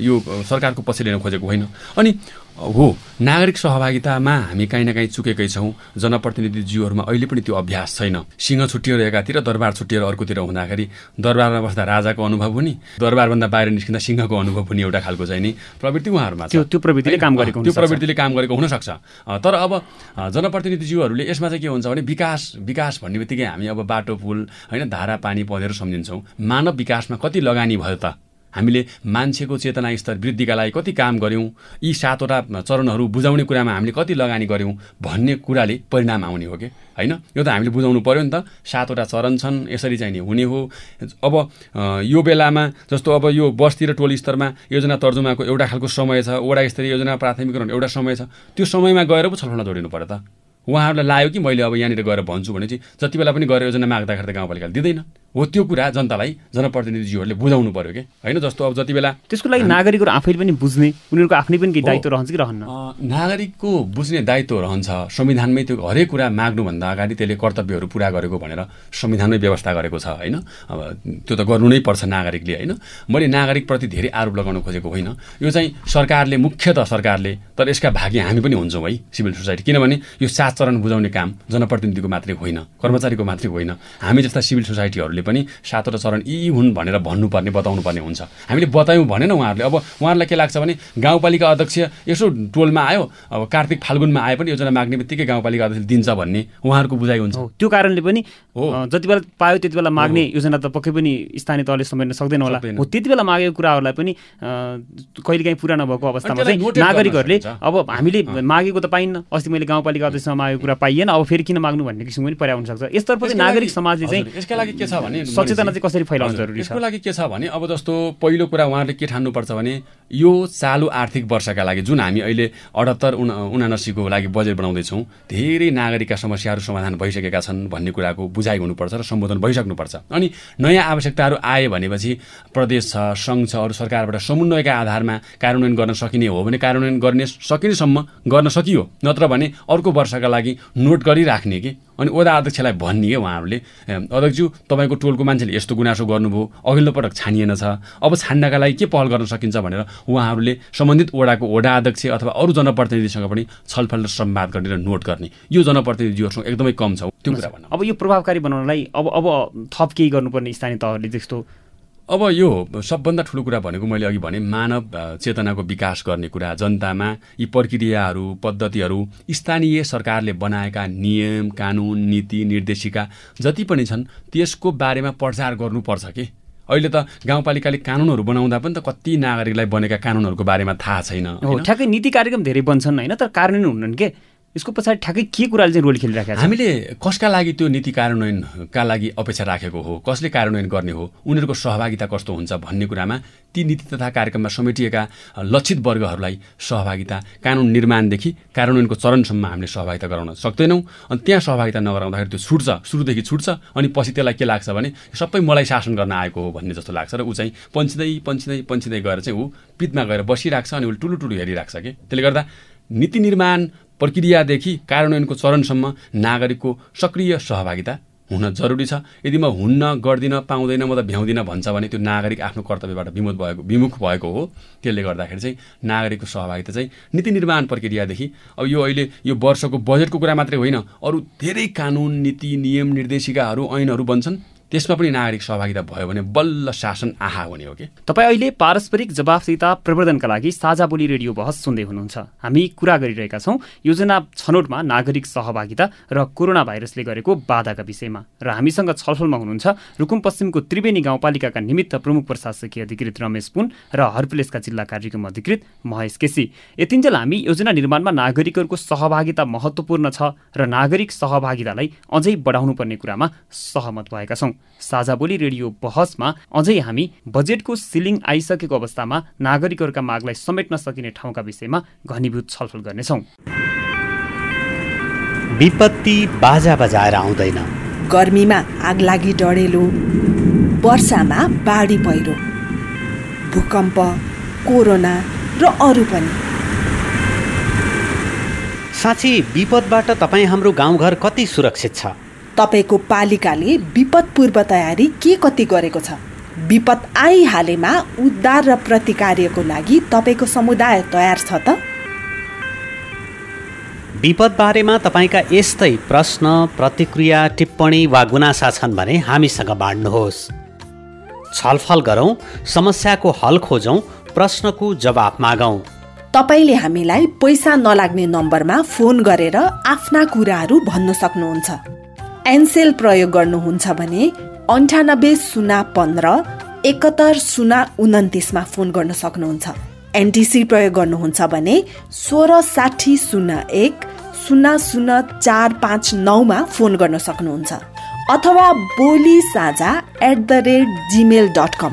यो सरकारको पछि लिन खोजेको होइन। अनि हो नागरिक सहभागितामा हामी काहीँ न काहीँ चुकेकै छौँ। जनप्रतिनिधिज्यूहरूमा अहिले पनि त्यो अभ्यास छैन। सिंह छुट्टिएर एकातिर दरबार छुट्टिएर अर्कोतिर हुँदाखेरि दरबारमा बस्दा राजाको अनुभव हुने दरबारभन्दा बाहिर निस्किँदा सिंहको अनुभव हुने एउटा खालको चाहिँ नि प्रवृत्ति उहाँहरूमा छ। त्यो प्रवृत्तिले काम गरेको त्यो प्रवृत्तिले काम गरेको हुनसक्छ। तर अब जनप्रतिनिधिज्यूहरूले यसमा चाहिँ के हुन्छ भने विकास विकास भन्ने बित्तिकै हामी अब बाटो पुल होइन धारा पानी पधेर सम्झिन्छौँ। मानव विकासमा कति लगानी भयो त? हामीले मान्छेको चेतना स्तर वृद्धिका लागि कति काम गऱ्यौँ? यी सातवटा चरणहरू बुझाउने कुरामा हामीले कति लगानी गऱ्यौँ भन्ने कुराले परिणाम आउने हो कि? होइन? यो त हामीले बुझाउनु पऱ्यो नि त। सातवटा चरण छन् यसरी चाहिँ नि हुने हो। अब यो बेलामा जस्तो अब यो बस्ती र टोल स्तरमा योजना तर्जुमाको एउटा खालको समय छ वडा स्तरीय योजना प्राथमिकरण एउटा समय छ त्यो समयमा गएर पो छलफलमा जोडिनु पऱ्यो त। उहाँहरूलाई लाग्यो कि मैले अब यहाँनिर गएर भन्छु भने चाहिँ जति बेला पनि गएर योजना माग्दाखेरि त गाउँपालिकाले दिँदैन। हो त्यो कुरा जनतालाई जनप्रतिनिधिज्यूहरूले बुझाउनु पर्यो कि? होइन जस्तो अब जति बेला त्यसको लागि नागरिकहरू आफैले पनि बुझ्ने उनीहरूको आफ्नै पनि केही दायित्व रहन्छ कि रहन्न? नागरिकको बुझ्ने दायित्व रहन्छ। संविधानमै त्यो हरेक कुरा माग्नुभन्दा अगाडि त्यसले कर्तव्यहरू पुरा गरेको भनेर संविधानमै व्यवस्था गरेको छ होइन? अब त्यो त गर्नु नै पर्छ नागरिकले होइन? मैले नागरिकप्रति धेरै आरोप लगाउन खोजेको होइन। यो चाहिँ सरकारले मुख्यत सरकारले तर यसका भागी हामी पनि हुन्छौँ है सिभिल सोसाइटी। किनभने यो सात चरण बुझाउने काम जनप्रतिनिधिको मात्रै होइन कर्मचारीको मात्रै होइन। हामी जस्ता सिभिल सोसाइटीहरूले उहाँहरूले पनि सातवटा चरण यी हुन् भनेर भन्नुपर्ने बताउनु पर्ने हुन्छ। हामीले बतायौँ भनेन उहाँहरूले। अब उहाँहरूलाई के लाग्छ भने गाउँपालिका अध्यक्ष यसो टोलमा आयो अब कार्तिक फाल्गुनमा आए पनि योजना माग्ने बित्तिकै गाउँपालिका अध्यक्ष दिन्छ भन्ने उहाँहरूको बुझाइ हुन्छ। त्यो कारणले पनि हो। जति बेला पायो त्यति बेला माग्ने योजना त पक्कै पनि स्थानीय तहले समेट्न सक्दैन होला। हो त्यति बेला मागेको कुराहरूलाई पनि कहिलेकाहीँ पुरा नभएको अवस्थामा चाहिँ नागरिकहरूले अब हामीले मागेको त पाइन्न। अस्ति मैले गाउँपालिका अध्यक्षमा मागेको कुरा पाइएन अब फेरि किन माग्नु भन्ने किसिमको पनि पर्या हुनसक्छ। यसतर्फ चाहिँ नागरिक समाजले चाहिँ यसका लागि के छ भने सचेतना चाहिँ कसरी फैलाउनु जरुरी छ? यसको लागि के छ भने अब जस्तो पहिलो कुरा उहाँहरूले के ठान्नुपर्छ भने यो चालु आर्थिक वर्षका लागि जुन हामी अहिले अठहत्तर उना उनासीको लागि बजेट बनाउँदैछौँ धेरै नागरिकका समस्याहरू समाधान भइसकेका छन् भन्ने कुराको बुझाइ हुनुपर्छ र सम्बोधन भइसक्नुपर्छ। अनि नयाँ आवश्यकताहरू आए भनेपछि प्रदेश छ सङ्घ छ अरू सरकारबाट समन्वयका आधारमा कार्यान्वयन गर्न सकिने हो भने कार्यान्वयन गर्ने सकिनेसम्म गर्न सकियो। नत्र भने अर्को वर्षका लागि नोट गरिराख्ने कि? अनि ओदा अध्यक्षलाई भन्ने कि उहाँहरूले? अध्यक्षज्यू तपाईँको टोलको मान्छेले यस्तो गुनासो गर्नुभयो? अघिल्लो पटक छानिएन छ। अब छान्नका लागि के पहल गर्न सकिन्छ भनेर उहाँहरूले सम्बन्धित ओडाको ओडा अध्यक्ष अथवा अरू जनप्रतिनिधिसँग पनि छलफल र संवाद गर्ने र नोट गर्ने। यो जनप्रतिनिधिहरूसँग एकदमै कम छ। त्यो कुरा भन्नु अब यो प्रभावकारी बनाउनलाई अब अब थप केही गर्नुपर्ने स्थानीय तहले जस्तो अब यो सबभन्दा ठुलो कुरा भनेको मैले अघि भने मानव चेतनाको विकास गर्ने कुरा। जनतामा यी प्रक्रियाहरू पद्धतिहरू स्थानीय सरकारले बनाएका नियम कानुन नीति निर्देशिका जति पनि छन् त्यसको बारेमा प्रचार गर्नुपर्छ कि? अहिले त गाउँपालिकाले कानुनहरू बनाउँदा पनि त कति नागरिकलाई बनेका कानुनहरूको बारेमा थाहा छैन ठ्याक्कै नीति कार्यक्रम धेरै बन्छन् होइन? तर कार्यान्वयन हुन्नन् के? यसको पछाडि ठ्याक्कै के कुराले चाहिँ रोल खेलिराखेको छ हामीले कसका लागि त्यो नीति कार्यान्वयनका लागि अपेक्षा राखेको हो? कसले कार्यान्वयन गर्ने हो? उनीहरूको सहभागिता कस्तो हुन्छ भन्ने कुरामा ती नीति तथा कार्यक्रममा समेटिएका लक्षित वर्गहरूलाई सहभागिता कानुन निर्माणदेखि कार्यान्वयनको चरणसम्म हामीले सहभागिता गराउन सक्दैनौँ। अनि त्यहाँ सहभागिता नगराउँदाखेरि त्यो छुट्छ सुरुदेखि छुट्छ अनि पछि त्यसलाई के लाग्छ भने सबै मलाई शासन गर्न आएको हो भन्ने जस्तो लाग्छ र ऊ चाहिँ पन्छिँदै पन्छिँदै पन्छिँदै गएर चाहिँ ऊ पितमा गएर बसिरहेको छ अनि उसले ठुलो ठुलो हेरिरहेको छ कि? त्यसले गर्दा नीति निर्माण प्रक्रियादेखि कार्यान्वयनको चरणसम्म नागरिकको सक्रिय सहभागिता हुन जरुरी छ। यदि म हुन्न गर्दिनँ पाउँदैन म त भ्याउँदिनँ भन्छ भने त्यो नागरिक आफ्नो कर्तव्यबाट विमुख भएको विमुख भएको हो। त्यसले गर्दाखेरि चाहिँ नागरिकको सहभागिता चाहिँ नीति निर्माण प्रक्रियादेखि अब यो अहिले यो वर्षको बजेटको कुरा मात्रै होइन अरू धेरै कानुन नीति नियम निर्देशिकाहरू ऐनहरू बन्छन्। त्यसमा पनि नागरिक सहभागिता भयो भने बल्ल शासन आहा हुने हो कि? तपाईँ अहिले पारस्परिक जवाफदिता प्रवर्धनका लागि साझा बोली रेडियो बहस सुन्दै हुनुहुन्छ। हामी कुरा गरिरहेका छौँ योजना छनौटमा नागरिक सहभागिता र कोरोना भाइरसले गरेको बाधाका विषयमा। र हामीसँग छलफलमा हुनुहुन्छ रुकुम पश्चिमको त्रिवेणी गाउँपालिकाका निमित्त प्रमुख प्रशासकीय अधिकृत रमेश पुन र हर्पुलेसका जिल्ला कार्यक्रम अधिकृत महेश केसी। यतिन्जेल हामी योजना निर्माणमा नागरिकहरूको सहभागिता महत्त्वपूर्ण छ र नागरिक सहभागितालाई अझै बढाउनु पर्ने कुरामा सहमत भएका छौँ। साझा बोली रेडियो बहसमा अझै हामी बजेटको सिलिङ आइसकेको अवस्थामा नागरिकहरूका मागलाई समेट्न सकिने ठाउँका विषयमा घनीभूत छलफल गर्नेछौँ। विपत्ति बाजा बजाएर आउँदैन। गर्मीमा आग लागि डढेलो वर्षामा बाढी पहिरो भूकम्प कोरोना र अरू पनि। साँच्ची विपदबाट तपाईँ हाम्रो गाउँघर कति सुरक्षित छ? तपाईँको पालिकाले विपद पूर्व तयारी के कति गरेको छ? विपद आइहालेमा उद्धार र प्रतिकार्यको लागि तपाईँको समुदाय तयार छ त? विपद बारेमा तपाईँका यस्तै प्रश्न प्रतिक्रिया टिप्पणी वा गुनासा छन् भने हामीसँग बाँड्नुहोस्। छलफल गरौँ समस्याको हल खोजौँ प्रश्नको जवाफ मागौँ। तपाईँले हामीलाई पैसा नलाग्ने नम्बरमा फोन गरेर आफ्ना कुराहरू भन्न सक्नुहुन्छ। एनसेल प्रयोग गर्नुहुन्छ भने अन्ठानब्बे शून्य पन्ध्र एकहत्तर शून्य उन्तिसमा फोन गर्न सक्नुहुन्छ। एनटिसी प्रयोग गर्नुहुन्छ भने सोह्र साठी शून्य एक शून्य शून्य चार पाँच नौमा फोन गर्न सक्नुहुन्छ। अथवा Boli Sajha at the rate Gmail dot com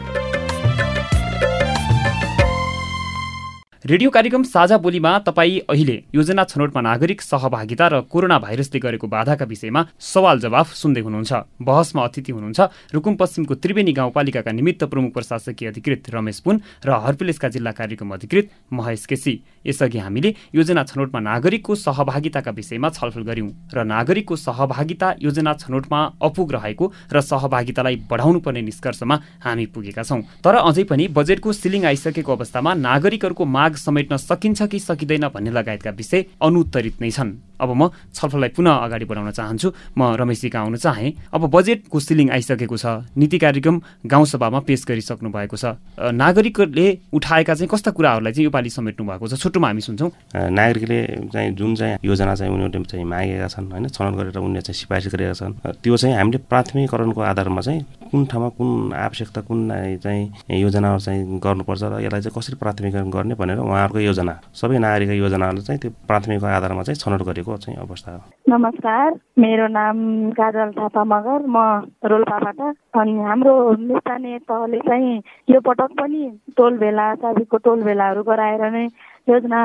radio कार्यक्रम साझा बोलीमा तपाईँ अहिले योजना छनौटमा नागरिक सहभागिता र कोरोना भाइरसले गरेको बाधाका विषयमा सवाल जवाफ सुन्दै हुनुहुन्छ। बहसमा अतिथि हुनुहुन्छ रुकुम पश्चिमको त्रिवेणी गाउँपालिकाका निमित्त प्रमुख प्रशासकीय अधिकृत रमेश पुन र हर्पिलेसका जिल्ला कार्यक्रम अधिकृत महेश केसी। यसअघि हामीले योजना छनौटमा नागरिकको सहभागिताका विषयमा छलफल गर्यौं र नागरिकको सहभागिता योजना छनौटमा अपुग रहेको र सहभागितालाई बढाउनु पर्ने निष्कर्षमा हामी पुगेका छौं। तर अझै पनि बजेटको सिलिङ आइसकेको अवस्थामा नागरिकहरूको माग समेट्न सकिन्छ कि सकिँदैन भन्ने लगायतका विषय अनुत्तरित नै छन्। अब म छलफललाई पुनः अगाडि बढाउन चाहन्छु। म रमेशजीका आउन चाहेँ। अब बजेटको सिलिङ आइसकेको छ। नीति कार्यक्रम गाउँसभामा पेश गरिसक्नु भएको छ। नागरिकले उठाएका चाहिँ कस्ता कुराहरूलाई चाहिँ योपालि समेट्नु भएको छ? छुट्टोमा हामी सुन्छौँ। नागरिकले चाहिँ जुन चाहिँ योजना चाहिँ उनीहरूले चाहिँ मागेका छन् होइन छनौट गरेर उनीहरूले चाहिँ सिफारिस गरेका छन् त्यो चाहिँ हामीले प्राथमिकरणको आधारमा चाहिँ कुन ठाउँमा कुन आवश्यकता कुन चाहिँ योजनाहरू चाहिँ गर्नुपर्छ र यसलाई चाहिँ कसरी प्राथमिकरण गर्ने भनेर उहाँहरूको योजना। सबै नागरिकका योजनाहरू चाहिँ त्यो प्राथमिकको आधारमा चाहिँ छनौट गरेको भएको चाहिँ अवस्था हो? नमस्कार मेरो नाम काजल थापा मगर म रोल्पाबाट अनि हाम्रो स्थानीय तहले चाहिँ यो पटक पनि टोल भेला चाबीको टोल भेलाहरू गराएर नै योजना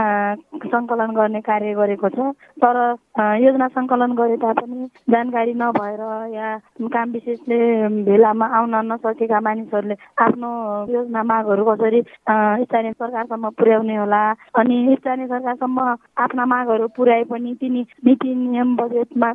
सङ्कलन गर्ने कार्य गरेको छ। तर योजना सङ्कलन गरे तापनि जानकारी नभएर या काम विशेषले भेलामा आउन नसकेका मानिसहरूले आफ्नो योजना मागहरू कसरी स्थानीय सरकारसम्म पुर्याउने होला अनि स्थानीय सरकारसम्म आफ्ना मागहरू पुर्याए पनि तिनी नीति नियम बजेटमा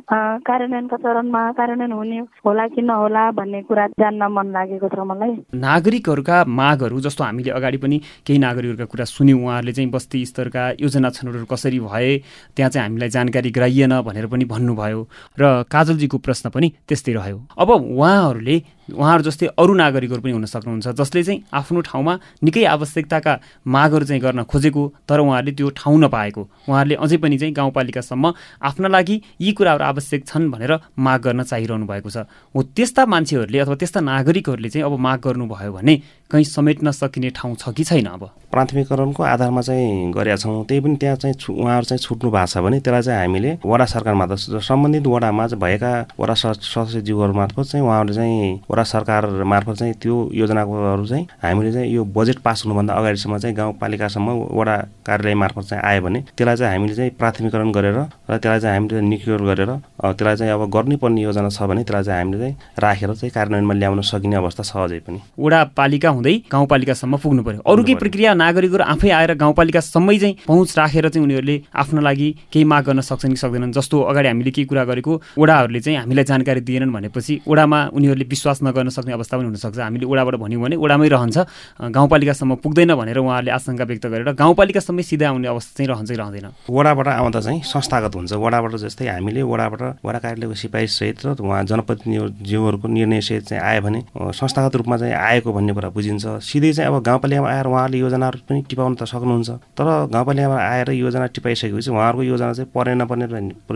कार्यान्वयनका चरणमा कार्यान्वयन हुने होला कि नहोला भन्ने कुरा जान्न मन लागेको छ मलाई। नागरिकहरूका मागहरू जस्तो हामीले अगाडि पनि केही नागरिकहरूका कुरा सुन्यौँ। उहाँहरूले चाहिँ बस्ती स्तरका योजना छनौटहरू कसरी भए त्यहाँ चाहिँ हामीलाई जानकारी गराइएन भनेर पनि भन्नुभयो र काजलजीको प्रश्न पनि त्यस्तै रह्यो। अब उहाँहरूले उहाँहरू जस्तै अरू नागरिकहरू पनि हुन सक्नुहुन्छ जसले चाहिँ आफ्नो ठाउँमा निकै आवश्यकताका मागहरू चाहिँ गर्न खोजेको तर उहाँहरूले त्यो ठाउँ नपाएको। उहाँहरूले अझै पनि चाहिँ गाउँपालिकासम्म आफ्ना लागि यी कुराहरू आवश्यक छन् भनेर माग गर्न चाहिरहनु भएको छ। हो त्यस्ता मान्छेहरूले अथवा त्यस्ता नागरिकहरूले चाहिँ अब माग गर्नुभयो भने कहीँ समेट्न सकिने ठाउँ छ कि छैन अब? प्राथमिकरणको आधारमा चाहिँ गरेका छौँ। त्यही पनि त्यहाँ चाहिँ उहाँहरू चाहिँ छुट्नु भएको छ भने त्यसलाई चाहिँ हामीले वडा सरकारमा सम्बन्धित वडामा भएका वडा सदस्यज्यूहरू मार्फत चाहिँ उहाँहरूले चाहिँ वडा सरकार मार्फत चाहिँ त्यो योजनाकोहरू चाहिँ हामीले चाहिँ यो बजेट पास हुनुभन्दा अगाडिसम्म चाहिँ गाउँपालिकासम्म वडा कार्यालय मार्फत चाहिँ आयो भने त्यसलाई चाहिँ हामीले चाहिँ प्राथमिकरण गरेर र त्यसलाई चाहिँ हामीले निक्योर गरेर त्यसलाई चाहिँ अब गर्नुपर्ने योजना छ भने त्यसलाई चाहिँ हामीले चाहिँ राखेर चाहिँ कार्यान्वयनमा ल्याउन सकिने अवस्था छ अझै पनि। वडापालिका हुँदै गाउँपालिकासम्म पुग्नु पर्यो। अरू केही प्रक्रिया नागरिकहरू आफै आएर गाउँपालिकासम्मै चाहिँ पहुँच राखेर चाहिँ उनीहरूले आफ्नो लागि केही माग गर्न सक्छन् कि सक्दैनन् जस्तो अगाडि हामीले केही कुरा गरेको ओडाहरूले चाहिँ हामीलाई जानकारी दिएनन् भनेपछि ओडामा उनीहरूले विश्वास नगर्न सक्ने अवस्था पनि हुनसक्छ। हामीले ओडाबाट भन्यौँ भने ओडामै रहन्छ। गाउँपालिकासम्म पुग्दैन भनेर उहाँहरूले आशंका व्यक्त गरेर गाउँपालिकासम्मै सिधा आउने अवस्था चाहिँ रहन्छ रहँदैन। वडाबाट आउँदा चाहिँ संस्थागत हुन्छ। वडाबाट जस्तै हामीले वडाबाट वडा कार्यालयको सिपाहीसहित र उहाँ जनप्रतिनिधिज्यूहरूको निर्णयसहित चाहिँ आयो भने संस्थागत रूपमा चाहिँ आएको भन्ने कुरा बुझिन्छ। सिधै चाहिँ अब गाउँपालिकामा आएर उहाँहरूले योजनाहरू पनि टिपाउन त सक्नुहुन्छ। तर गाउँपालिकामा आएर योजना टिपाइसकेपछि उहाँहरूको योजना चाहिँ परे नपर्ने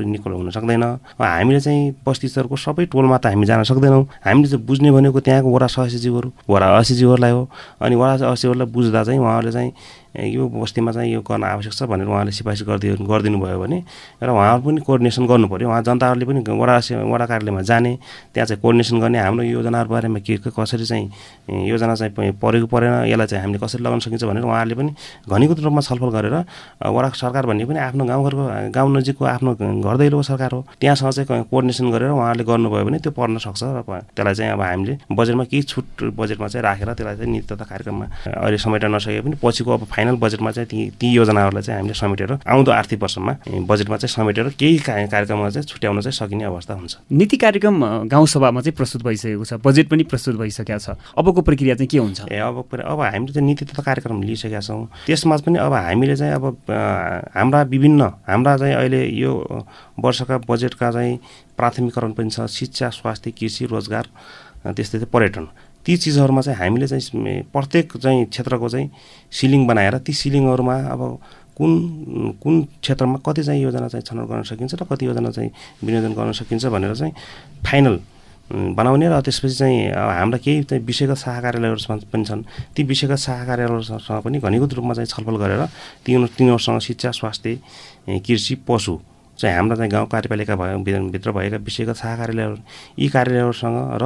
निको हुन सक्दैन। हामीले चाहिँ बस्ती स्तरको सबै टोलमा त हामी जान सक्दैनौँ। हामीले चाहिँ बुझ्ने भनेको त्यहाँको वडा सदस्यज्यूहरू वडा असीज्यूहरूलाई हो। अनि वडा असीहरूलाई बुझ्दा चाहिँ उहाँहरूले चाहिँ यो बस्तीमा चाहिँ यो गर्न आवश्यक छ भनेर उहाँले सिफारिस गरिदिनु गरिदिनु भयो भने र उहाँहरू पनि कोअर्डिनेसन गर्नु पऱ्यो उहाँ जनताहरूले पनि वडा वडा कार्यालयमा जाने त्यहाँ चाहिँ कोअर्डिनेसन गर्ने हाम्रो योजनाहरू बारेमा के कसरी चाहिँ योजना चाहिँ परेको परेन यसलाई चाहिँ हामीले कसरी लगाउन सकिन्छ भनेर उहाँहरूले पनि घनीभूत रूपमा छलफल गरेर वडा सरकार भन्ने पनि आफ्नो गाउँघरको गाउँ नजिकको आफ्नो घर दैलोको सरकार हो त्यहाँसँग चाहिँ कोअर्डिनेसन गरेर उहाँहरूले गर्नुभयो भने त्यो पर्न सक्छ र त्यसलाई चाहिँ अब हामीले बजेटमा केही छुट बजेटमा चाहिँ राखेर त्यसलाई चाहिँ नीति तथा कार्यक्रममा अहिले समेट्न नसके पनि पछिको अब फाइनल बजेटमा चाहिँ ती ती योजनाहरूलाई चाहिँ हामीले समेटेर आउँदो आर्थिक वर्षमा बजेटमा चाहिँ समेटेर केही कार्यक्रममा चाहिँ छुट्याउन चाहिँ सकिने अवस्था हुन्छ। नीति कार्यक्रम गाउँसभामा चाहिँ प्रस्तुत भइसकेको छ। बजेट पनि प्रस्तुत भइसकेको छ। अबको प्रक्रिया चाहिँ के हुन्छ? ए अब अब हामीले चाहिँ नीति तथा कार्यक्रम लिइसकेका छौँ। त्यसमा पनि अब हामीले चाहिँ अब हाम्रा विभिन्न हाम्रा चाहिँ अहिले यो वर्षका बजेटका चाहिँ प्राथमिकरण पनि छ। शिक्षा स्वास्थ्य कृषि रोजगार त्यस्तै पर्यटन। ती चिजहरूमा चाहिँ हामीले चाहिँ प्रत्येक चाहिँ क्षेत्रको चाहिँ सिलिङ बनाएर ती सिलिङहरूमा अब कुन कुन क्षेत्रमा कति चाहिँ योजना चाहिँ छनौट गर्न सकिन्छ र कति योजना चाहिँ विनियोजन गर्न सकिन्छ भनेर चाहिँ फाइनल बनाउने र त्यसपछि चाहिँ हाम्रा केही चाहिँ विषयगत शाखा कार्यालयहरू पनि छन्। ती विषयगत शाखा कार्यालयहरूसँग पनि घनीभूत रूपमा चाहिँ छलफल गरेर तिनीहरू तिनीहरूसँग शिक्षा स्वास्थ्य कृषि पशु चाहिँ हाम्रा चाहिँ गाउँ कार्यपालिका भयो भित्र भएका विषयगत शाखा कार्यालयहरू यी कार्यालयहरूसँग र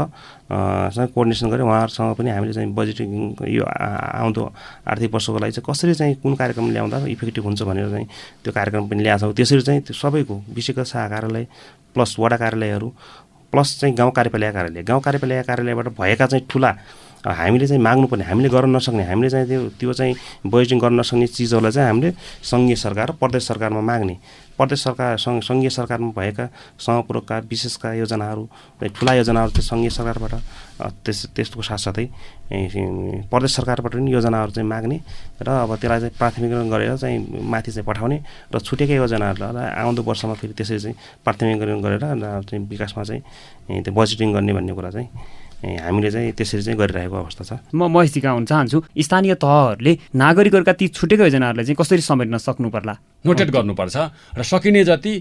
सँग कोअर्डिनेसन गरेर उहाँहरूसँग पनि हामीले चाहिँ बजेटिङ यो आउँदो आर्थिक वर्षको लागि चाहिँ कसरी चाहिँ कुन कार्यक्रम ल्याउँदा इफेक्टिभ हुन्छ भनेर चाहिँ त्यो कार्यक्रम पनि ल्याएको छौँ। त्यसरी चाहिँ त्यो सबैको विषयगत शाखा कार्यालय प्लस वडा कार्यालयहरू प्लस चाहिँ गाउँ कार्यपालिका कार्यालय। गाउँ कार्यपालिका कार्यालयबाट भएका चाहिँ ठुला हामीले चाहिँ माग्नुपर्ने हामीले गर्न नसक्ने हामीले चाहिँ त्यो त्यो चाहिँ बजेटिङ गर्न नसक्ने चिजहरूलाई चाहिँ हामीले सङ्घीय सरकार र प्रदेश सरकारमा माग्ने प्रदेश सरकार सङ्घीय सरकारमा भएका सहपुरकका विशेषका योजनाहरू ठुला योजनाहरू चाहिँ सङ्घीय सरकारबाट त्यस त्यसको साथसाथै प्रदेश सरकारबाट पनि योजनाहरू चाहिँ माग्ने र अब त्यसलाई चाहिँ प्राथमिकरण गरेर चाहिँ माथि चाहिँ पठाउने र छुटेका योजनाहरूलाई आउँदो वर्षमा फेरि त्यसरी चाहिँ प्राथमिकरण गरेर चाहिँ विकासमा चाहिँ त्यो बजेटिङ गर्ने भन्ने कुरा चाहिँ हामीले चाहिँ त्यसरी चाहिँ गरिरहेको अवस्था छ। म महेश हुन चाहन्छु। स्थानीय तहहरूले नागरिकहरूका ती छुटेको योजनाहरूलाई चाहिँ कसरी समेट्न सक्नु पर्ला नोटेट गर्नुपर्छ र सकिने जति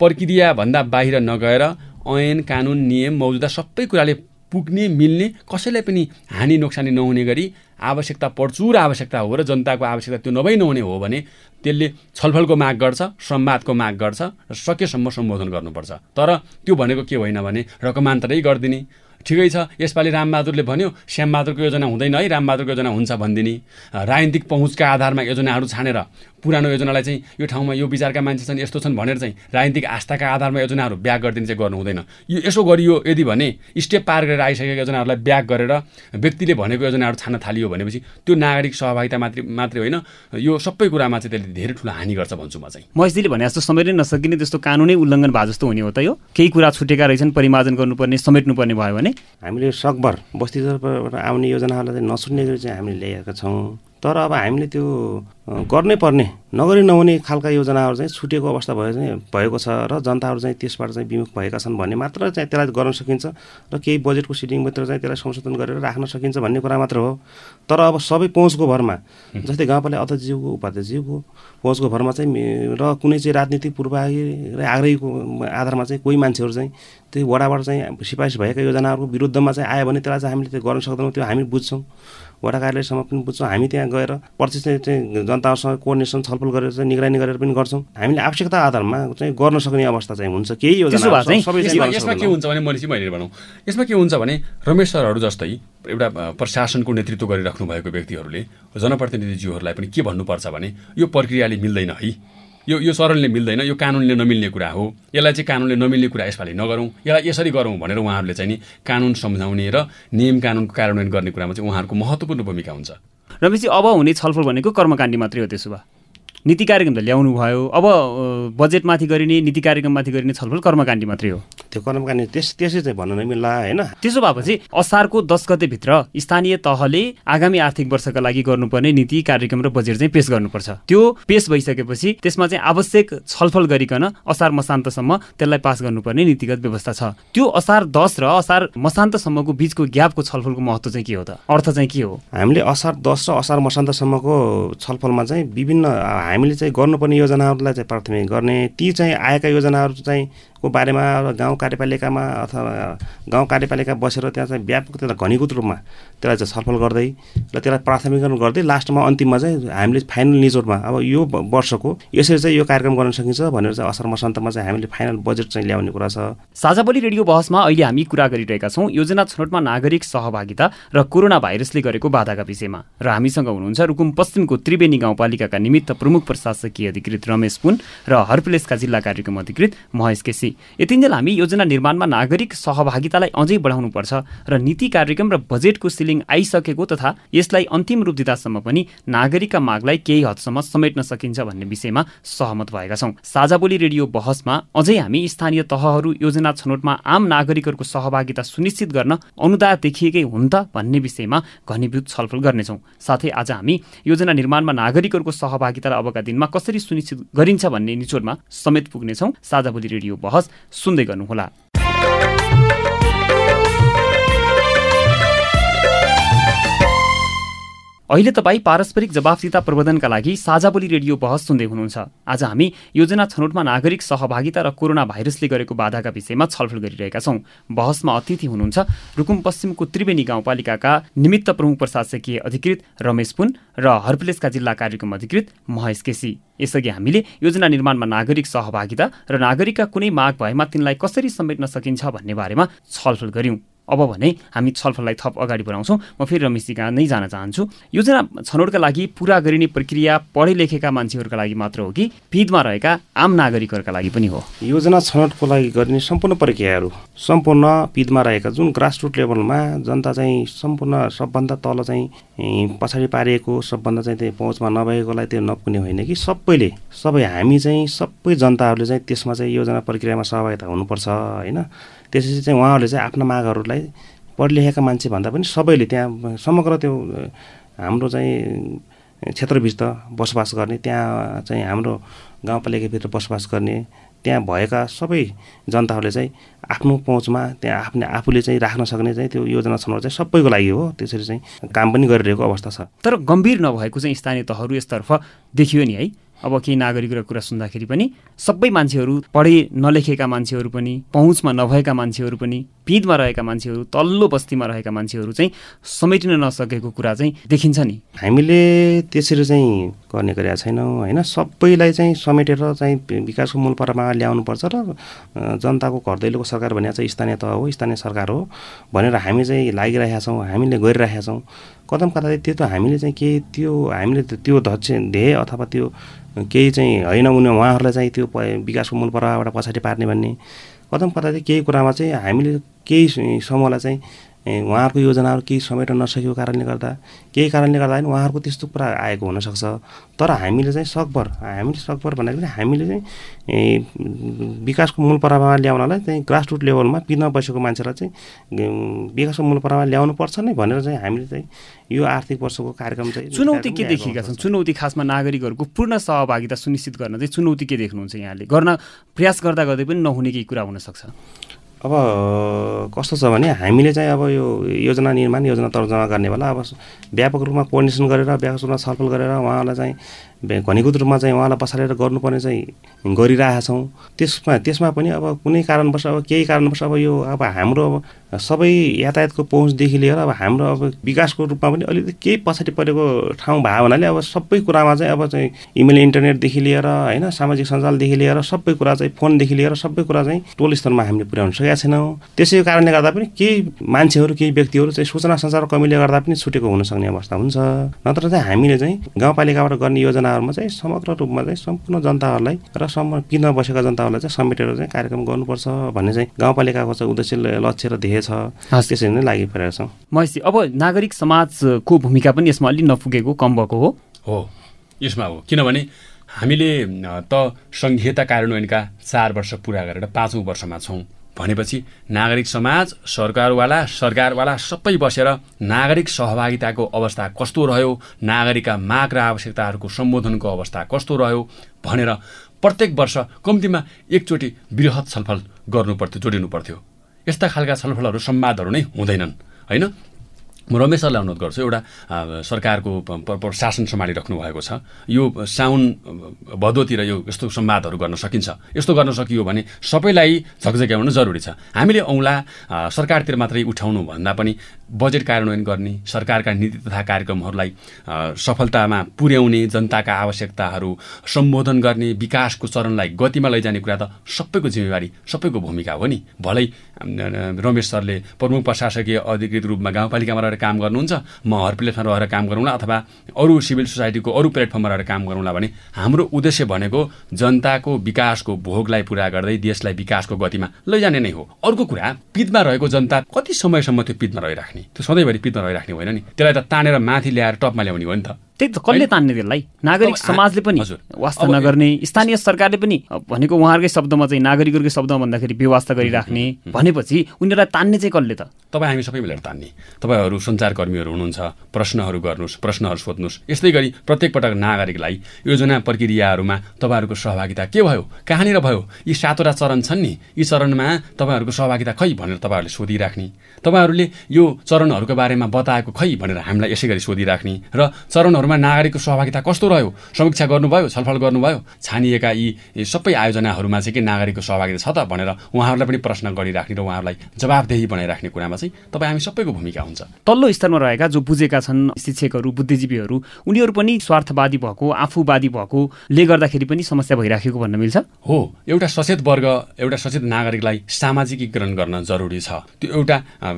प्रक्रियाभन्दा बाहिर नगएर ऐन कानुन नियम मौजुदा सबै कुराले पुग्ने मिल्ने कसैलाई पनि हानि नोक्सानी नहुने गरी आवश्यकता प्रचुर आवश्यकता हो र जनताको आवश्यकता त्यो नभई नहुने हो भने त्यसले छलफलको माग गर्छ संवादको माग गर्छ र सकेसम्म सम्बोधन गर्नुपर्छ। तर त्यो भनेको के होइन भने रकमान्तरै गरिदिने ठिकै छ। यसपालि रामबहादुरले भन्यो श्यामबहादुरको योजना हुँदैन है रामबहादुरको योजना हुन्छ भनिदिने। राजनीतिक पहुँचका आधारमा योजनाहरू छानेर पुरानो योजनालाई चाहिँ यो ठाउँमा यो विचारका मान्छे छन् यस्तो छन् भनेर चाहिँ राजनीतिक आस्थाका आधारमा योजनाहरू ब्याग गरिदिने चाहिँ गर्नु हुँदैन। यो यसो गरियो यदि भने स्टेप पार गरेर आइसकेका योजनाहरूलाई ब्याग गरेर व्यक्तिले भनेको योजनाहरू छान्न थालियो भनेपछि त्यो नागरिक सहभागिता मात्रै मात्रै होइन। यो सबै कुरामा चाहिँ त्यसले धेरै ठुलो हानि गर्छ भन्छु म चाहिँ। मस्जिदले भने जस्तो समेट्नै नसकिने त्यस्तो कानुनै उल्लङ्घन भए जस्तो हुने हो त यो। केही कुरा छुटेका रहेछन् परिमार्जन गर्नुपर्ने समेट्नुपर्ने भयो भने। हामीले सकभर बस्तीबाट आउने योजनाहरूलाई चाहिँ नसुन्ने गरी चाहिँ हामीले ल्याएका छौँ। तर अब हामीले त्यो गर्नै पर्ने नगरी नहुने खालका योजनाहरू चाहिँ छुटेको अवस्था भयो चाहिँ भएको छ र जनताहरू चाहिँ त्यसबाट चाहिँ विमुख भएका छन् भन्ने मात्र चाहिँ त्यसलाई गर्न सकिन्छ र केही बजेटको सिटिङभित्र चाहिँ त्यसलाई संशोधन गरेर राख्न सकिन्छ भन्ने कुरा मात्र हो। तर अब सबै पहुँचको भरमा जस्तै गाउँपालिका अध्यक्षज्यूको उपाध्यक्षज्यूको पहुँचको भरमा चाहिँ र कुनै चाहिँ राजनीतिक पूर्वाग्रही र आग्रहीको आधारमा चाहिँ कोही मान्छेहरू चाहिँ त्यो वडाबाट चाहिँ सिफारिस भएका योजनाहरूको विरुद्धमा चाहिँ आयो भने त्यसलाई चाहिँ हामीले त्यो गर्न सक्दैनौँ त्यो हामी बुझ्छौँ। वडा कार्यालयसम्म पनि बुझ्छौँ। हामी त्यहाँ गएर प्रत्यक्ष चाहिँ जनताहरूसँग कोर्डिनेसन छलफल गरेर चाहिँ निगरानी गरेर पनि गर्छौँ। हामीले आवश्यकता आधारमा चाहिँ गर्न सक्ने अवस्था चाहिँ हुन्छ। केही यसमा के हुन्छ भने मैले मैले भनौँ। यसमा के हुन्छ भने रमेश सरहरू जस्तै एउटा प्रशासनको नेतृत्व गरिराख्नु भएको व्यक्तिहरूले जनप्रतिनिधिज्यूहरूलाई पनि के भन्नुपर्छ भने यो प्रक्रियाले मिल्दैन है। यो यो सरलले मिल्दैन यो कानुनले नमिल्ने कुरा हो। यसलाई चाहिँ कानुनले नमिल्ने कुरा यसपालि नगरौँ। यसलाई यसरी गरौँ भनेर उहाँहरूले चाहिँ नि कानुन सम्झाउने र नियम कानुनको कार्यान्वयन गर्ने कुरामा चाहिँ उहाँहरूको महत्त्वपूर्ण भूमिका हुन्छ। रमेशजी अब हुने छलफल भनेको कर्मकाण्डी मात्रै हो त्यसो भए। नीति कार्यक्रम त ल्याउनु भयो। अब बजेटमाथि गरिने नीति कार्यक्रममाथि गरिने छलफल कर्मकाण्डी मात्रै हो। त्यो कर्मकाण्डी त्यस त्यसै चाहिँ भन्नु नमिल्ला होइन? त्यसो भएपछि असारको दस गतेभित्र स्थानीय तहले आगामी आर्थिक वर्षका लागि गर्नुपर्ने नीति कार्यक्रम र बजेट चाहिँ पेश गर्नुपर्छ। त्यो पेश भइसकेपछि त्यसमा चाहिँ आवश्यक छलफल गरिकन असार मसान्तसम्म त्यसलाई पास गर्नुपर्ने नीतिगत व्यवस्था छ। त्यो असार दस र असार मसान्तसम्मको बिचको ग्यापको छलफलको महत्त्व चाहिँ के हो त? अर्थ चाहिँ के हो? हामीले असार दस र असार मसान्तसम्मको छलफलमा चाहिँ विभिन्न हामीले चाहिँ गर्नुपर्ने योजनाहरूलाई चाहिँ प्राथमिक गर्ने ती चाहिँ आएका योजनाहरू चाहिँ को बारेमा गाउँ कार्यपालिकामा अथवा गाउँ कार्यपालिका बसेर त्यहाँ चाहिँ व्यापक त्यसलाई घनीभूत रूपमा त्यसलाई चाहिँ छलफल गर्दै र त्यसलाई प्राथमिकरण गर्दै लास्टमा अन्तिममा चाहिँ हामीले फाइनल निचोटमा अब यो वर्षको यसरी चाहिँ यो कार्यक्रम गर्न सकिन्छ भनेर चाहिँ असार मसान्तमा चाहिँ हामीले फाइनल बजेट चाहिँ ल्याउने कुरा छ। साझाबोली रेडियो बहसमा अहिले हामी कुरा गरिरहेका छौँ योजना छनौटमा नागरिक सहभागिता र कोरोना भाइरसले गरेको बाधाका विषयमा। र हामीसँग हुनुहुन्छ रुकुम पश्चिमको त्रिवेणी गाउँपालिकाका निमित्त प्रमुख प्रशासकीय अधिकृत रमेश पुन र हरप्लेसका जिल्ला कार्यक्रम अधिकृत महेश केसी। पछि यतिन्जेल हामी योजना निर्माणमा नागरिक सहभागितालाई अझै बढाउनुपर्छ र नीति कार्यक्रम र बजेटको सिलिङ आइसकेको तथा यसलाई अन्तिम रूप दिँदासम्म पनि नागरिकका मागलाई केही हदसम्म समेट्न सकिन्छ भन्ने विषयमा सहमत भएका छौँ। साझाबोली रेडियो बहसमा अझै हामी स्थानीय तहहरू योजना छनौटमा आम नागरिकहरूको सहभागिता सुनिश्चित गर्न अनुदान देखिएकै हुन् त भन्ने विषयमा घनीभूत छलफल गर्नेछौँ। साथै आज हामी योजना निर्माणमा नागरिकहरूको सहभागितालाई अबका दिनमा कसरी सुनिश्चित गरिन्छ भन्ने निचोडमा समेत पुग्नेछौँ। साझाबोली रेडियो बहस बहस सुन्दै गर्नुहोला। अहिले तपाईँ पारस्परिक जवाफदिता प्रबन्धनका लागि साझा बोली रेडियो बहस सुन्दै हुनुहुन्छ। आज हामी योजना छनौटमा नागरिक सहभागिता र कोरोना भाइरसले गरेको बाधाका विषयमा छलफल गरिरहेका छौँ। बहसमा अतिथि हुनुहुन्छ रुकुम पश्चिमको त्रिवेणी गाउँपालिकाका निमित्त प्रमुख प्रशासकीय अधिकृत रमेश पुन र हर्पिलेसका जिल्ला कार्यक्रम अधिकृत महेश केसी। यसअघि हामीले योजना निर्माणमा नागरिक सहभागिता र नागरिकका कुनै माग भएमा तिनलाई कसरी समेट्न सकिन्छ भन्ने बारेमा छलफल गऱ्यौँ। अब भने हामी छलफललाई थप अगाडि बढाउँछौँ। म फेरि रमेशजी कहाँ नै जान चाहन्छु। योजना छनौटका लागि पुरा गरिने प्रक्रिया पढे लेखेका मान्छेहरूका लागि मात्र हो कि पिदमा रहेका आम नागरिकहरूका लागि पनि हो। योजना छनौटको लागि गरिने सम्पूर्ण प्रक्रियाहरू सम्पूर्ण पिदमा रहेका जुन ग्रासरुट लेभलमा जनता चाहिँ सम्पूर्ण सबभन्दा तल चाहिँ पछाडि पारिएको सबभन्दा चाहिँ त्यही पहुँचमा नभएकोलाई त्यो नपुग्ने होइन कि सबैले सबै हामी चाहिँ सबै जनताहरूले चाहिँ त्यसमा चाहिँ योजना प्रक्रियामा सहभागिता हुनुपर्छ होइन? त्यसपछि चाहिँ उहाँहरूले चाहिँ आफ्ना मागहरूलाई पढलेखेका मान्छे भन्दा पनि सबैले त्यहाँ समग्र त्यो हाम्रो चाहिँ क्षेत्रभित्र बसोबास गर्ने त्यहाँ चाहिँ हाम्रो गाउँपालिकाभित्र बसोबास गर्ने त्यहाँ भएका सबै जनताहरूले चाहिँ आफ्नो पहुँचमा त्यहाँ आफ्नो आफूले चाहिँ राख्न सक्ने चाहिँ त्यो योजना छनौट चाहिँ सबैको लागि हो। त्यसरी चाहिँ काम पनि गरिरहेको अवस्था छ। तर गम्भीर नभएको चाहिँ स्थानीय तहहरू यसतर्फ देखियो नि है। अब केही नागरिकको कुरा सुन्दाखेरि पनि सबै मान्छेहरू पढे नलेखेका मान्छेहरू पनि पहुँचमा नभएका मान्छेहरू पनि पिँधमा रहेका मान्छेहरू तल्लो बस्तीमा रहेका मान्छेहरू चाहिँ समेटिन नसकेको कुरा चाहिँ देखिन्छ नि। हामीले त्यसरी चाहिँ गर्ने गरेका छैनौँ होइन? सबैलाई चाहिँ समेटेर चाहिँ विकासको मूल परम्परा ल्याउनुपर्छ र जनताको घर दैलोको सरकार भने चाहिँ स्थानीय तह हो स्थानीय सरकार हो भनेर हामी चाहिँ लागिरहेका छौँ हामीले गरिरहेका छौँ। कदम कता त्यो त हामीले चाहिँ केही त्यो हामीले त्यो धक्ष ध्येय अथवा त्यो केही चाहिँ होइन उनी उहाँहरूलाई चाहिँ त्यो विकासको मूल प्रवाहबाट पछाडि पार्ने भन्ने कदम चाहिँ केही कुरामा चाहिँ हामीले केही समूहलाई चाहिँ उहाँहरूको योजनाहरू केही समेट्न नसकेको कारणले गर्दा केही कारणले गर्दा पनि उहाँहरूको त्यस्तो कुरा आएको हुनसक्छ। तर हामीले चाहिँ सकभर हामीले सकभर भन्दाखेरि हामीले चाहिँ विकासको मूल प्रभावमा ल्याउनलाई चाहिँ ग्रासरुट लेभलमा पिनमा बसेको मान्छेलाई चाहिँ विकासको मूल प्रभावमा ल्याउनुपर्छ नै भनेर चाहिँ हामीले चाहिँ यो आर्थिक वर्षको कार्यक्रम चाहिँ चुनौती के देखिएका छन्? चुनौती खासमा नागरिकहरूको पूर्ण सहभागिता सुनिश्चित गर्न चाहिँ चुनौती के देख्नुहुन्छ यहाँले? गर्न प्रयास गर्दा गर्दै पनि नहुने केही कुरा हुनसक्छ। अब कस्तो छ भने हामीले चाहिँ अब यो योजना निर्माण योजना तर्जमा गर्ने बेला अब व्यापक रूपमा कोर्डिनेसन गरेर व्यापक रूपमा छलफल गरेर उहाँलाई चाहिँ घनीभूत रूपमा चाहिँ उहाँलाई पछाडेर गर्नुपर्ने चाहिँ गरिरहेका छौँ। त्यसमा त्यसमा पनि अब कुनै कारणवश अब केही कारणवश अब यो अब हाम्रो अब सबै यातायातको पहुँचदेखि लिएर अब हाम्रो अब विकासको रूपमा पनि अलिकति केही पछाडि परेको ठाउँ भयो हुनाले अब सबै कुरामा चाहिँ अब चाहिँ इमेल इन्टरनेटदेखि लिएर होइन सामाजिक सञ्जालदेखि लिएर सबै कुरा चाहिँ फोनदेखि लिएर सबै कुरा चाहिँ टोल स्तरमा हामीले पुर्याउन सकेका छैनौँ। त्यसै कारणले गर्दा पनि केही मान्छेहरू केही व्यक्तिहरू चाहिँ सूचना सञ्चार कमीले गर्दा पनि छुटेको हुनसक्ने अवस्था हुन्छ। नत्र चाहिँ हामीले चाहिँ गाउँपालिकाबाट गर्ने योजना योजनाहरूमा चाहिँ समग्र रूपमा चाहिँ सम्पूर्ण जनताहरूलाई र सम्म किन बसेका जनताहरूलाई चाहिँ समेटेर चाहिँ कार्यक्रम गर्नुपर्छ भन्ने चाहिँ गाउँपालिकाको चाहिँ उद्देश्य लक्ष्य र ध्येय छ। त्यसरी नै लागि परेका छौँ। महेशजी अब नागरिक समाजको भूमिका पनि यसमा अलि नपुगेको कम भएको हो। हो यसमा हो। किनभने हामीले त सङ्घीयता कार्यान्वयनका चार वर्ष पुरा गरेर पाँचौँ वर्षमा छौँ। भनेपछि नागरिक समाज सरकारवाला सरकारवाला सबै बसेर नागरिक सहभागिताको अवस्था कस्तो रह्यो नागरिकका माग र आवश्यकताहरूको सम्बोधनको अवस्था कस्तो रह्यो भनेर प्रत्येक वर्ष कम्तीमा एकचोटि वृहत छलफल गर्नु पर्थ्यो जोडिनु पर्थ्यो यस्ता खालका छलफलहरू संवादहरू नै हुँदैनन् होइन? म रमेश सरलाई अनुरोध गर्छु एउटा सरकारको शासन सम्हालिराख्नु भएको छ। यो साउन भदौतिर यो यस्तो संवादहरू गर्न सकिन्छ। यस्तो गर्न सकियो भने सबैलाई झकझक्याउनु जरुरी छ। हामीले औँला सरकारतिर मात्रै उठाउनु भन्दा पनि बजेट कार्यान्वयन गर्ने सरकारका नीति तथा कार्यक्रमहरूलाई सफलतामा पुर्याउने जनताका आवश्यकताहरू सम्बोधन गर्ने विकासको चरणलाई गतिमा लैजाने कुरा त सबैको जिम्मेवारी सबैको भूमिका हो नि। भलै रमेश सरले प्रमुख प्रशासकीय अधिकृत रूपमा गाउँपालिकामा रहेर काम गर्नुहुन्छ। म हर प्लेटफर्ममा रहेर काम गरौँला अथवा अरू सिभिल सोसाइटीको अरू प्लेटफर्ममा रहेर काम गरौँला भने हाम्रो उद्देश्य भनेको जनताको विकासको भोगलाई पुरा गर्दै देशलाई विकासको गतिमा लैजाने नै हो। अर्को कुरा पितमा रहेको जनता कति समयसम्म त्यो पितमा रहिराख्ने? त्यो सधैँभरि पितमा रहिराख्ने होइन नि। त्यसलाई त तानेर माथि ल्याएर टपमा ल्याउने हो नि त। त्यही त कसले तान्ने त्यसलाई? नागरिक समाजले पनि वास्ता नगर्ने स्थानीय सरकारले पनि भनेको उहाँहरूकै शब्दमा चाहिँ नागरिकहरूकै शब्दमा भन्दाखेरि व्यवस्था गरिराख्ने भनेपछि उनीहरूलाई तान्ने चाहिँ कसले त? तपाईँ हामी सबै मिलेर तान्ने। तपाईँहरू सञ्चारकर्मीहरू हुनुहुन्छ प्रश्नहरू गर्नुहोस् प्रश्नहरू सोध्नुहोस्। यस्तै गरी प्रत्येक पटक नागरिकलाई योजना प्रक्रियाहरूमा तपाईँहरूको सहभागिता के भयो? कहाँनिर भयो? यी सातवटा चरण छन् नि। यी चरणमा तपाईँहरूको सहभागिता खै भनेर तपाईँहरूले सोधिराख्ने। तपाईँहरूले यो चरणहरूको बारेमा बताएको खै भनेर हामीलाई यसै गरी सोधिराख्ने। र चरणहरू योजनाहरूमा नागरिकको सहभागिता कस्तो रह्यो? समीक्षा गर्नुभयो? छलफल गर्नुभयो? छानिएका यी सबै आयोजनाहरूमा चाहिँ के नागरिकको सहभागिता छ त भनेर उहाँहरूलाई पनि प्रश्न गरिराख्ने र उहाँहरूलाई जवाबदेही बनाइराख्ने कुरामा चाहिँ तपाईँ हामी सबैको भूमिका हुन्छ। तल्लो स्तरमा रहेका जो बुझेका छन् शिक्षकहरू बुद्धिजीवीहरू उनीहरू पनि स्वार्थवादी भएको आफूवादी भएकोले गर्दाखेरि पनि समस्या भइराखेको भन्न मिल्छ? हो एउटा सचेत वर्ग एउटा सचेत नागरिकलाई सामाजिकीकरण गर्न जरुरी छ। त्यो एउटा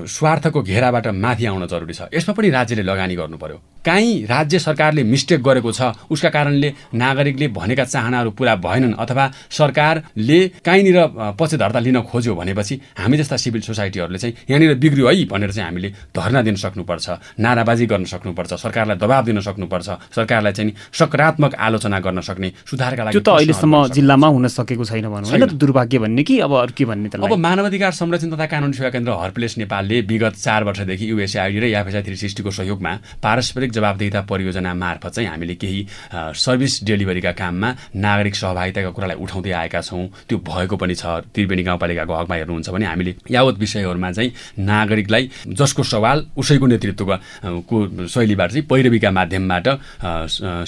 स्वार्थको घेराबाट माथि आउन जरुरी छ। यसमा पनि राज्यले लगानी गर्नु पर्यो काहीँ राज्य सरकारले मिस्टेक गरेको छ उसका कारणले नागरिकले भनेका चाहनाहरू पुरा भएनन् अथवा सरकारले कहीँनिर पक्षधर्ता लिन खोज्यो भनेपछि हामी जस्ता सिभिल सोसाइटीहरूले चाहिँ यहाँनिर बिग्रियो है भनेर चाहिँ हामीले धर्ना दिन सक्नुपर्छ नाराबाजी गर्न सक्नुपर्छ सरकारलाई दबाब दिन सक्नुपर्छ सरकारलाई चाहिँ सकारात्मक आलोचना गर्न सक्ने सुधारका लागि त अहिलेसम्म जिल्लामा हुन सकेको छैन भनौँ। दुर्भाग्य भन्ने कि? अब अरू के भन्ने त अब मानवाधिकार संरक्षण तथा कानुन सेवा केन्द्र हर्पलेस नेपालले विगत चार वर्षदेखि युएसआइडी र याफेसा थ्री सिक्सटीको सहयोगमा पारस्परिक जवाबदेता परियोजना मार्फत चाहिँ हामीले केही सर्भिस डेलिभरीका काममा नागरिक सहभागिताका कुरालाई उठाउँदै आएका छौँ। त्यो भएको पनि छ। त्रिवेणी गाउँपालिकाको हकमा हेर्नुहुन्छ भने हामीले यावत विषयहरूमा चाहिँ नागरिकलाई जसको सवाल उसैको नेतृत्वको को शैलीबाट चाहिँ पैरवीका माध्यमबाट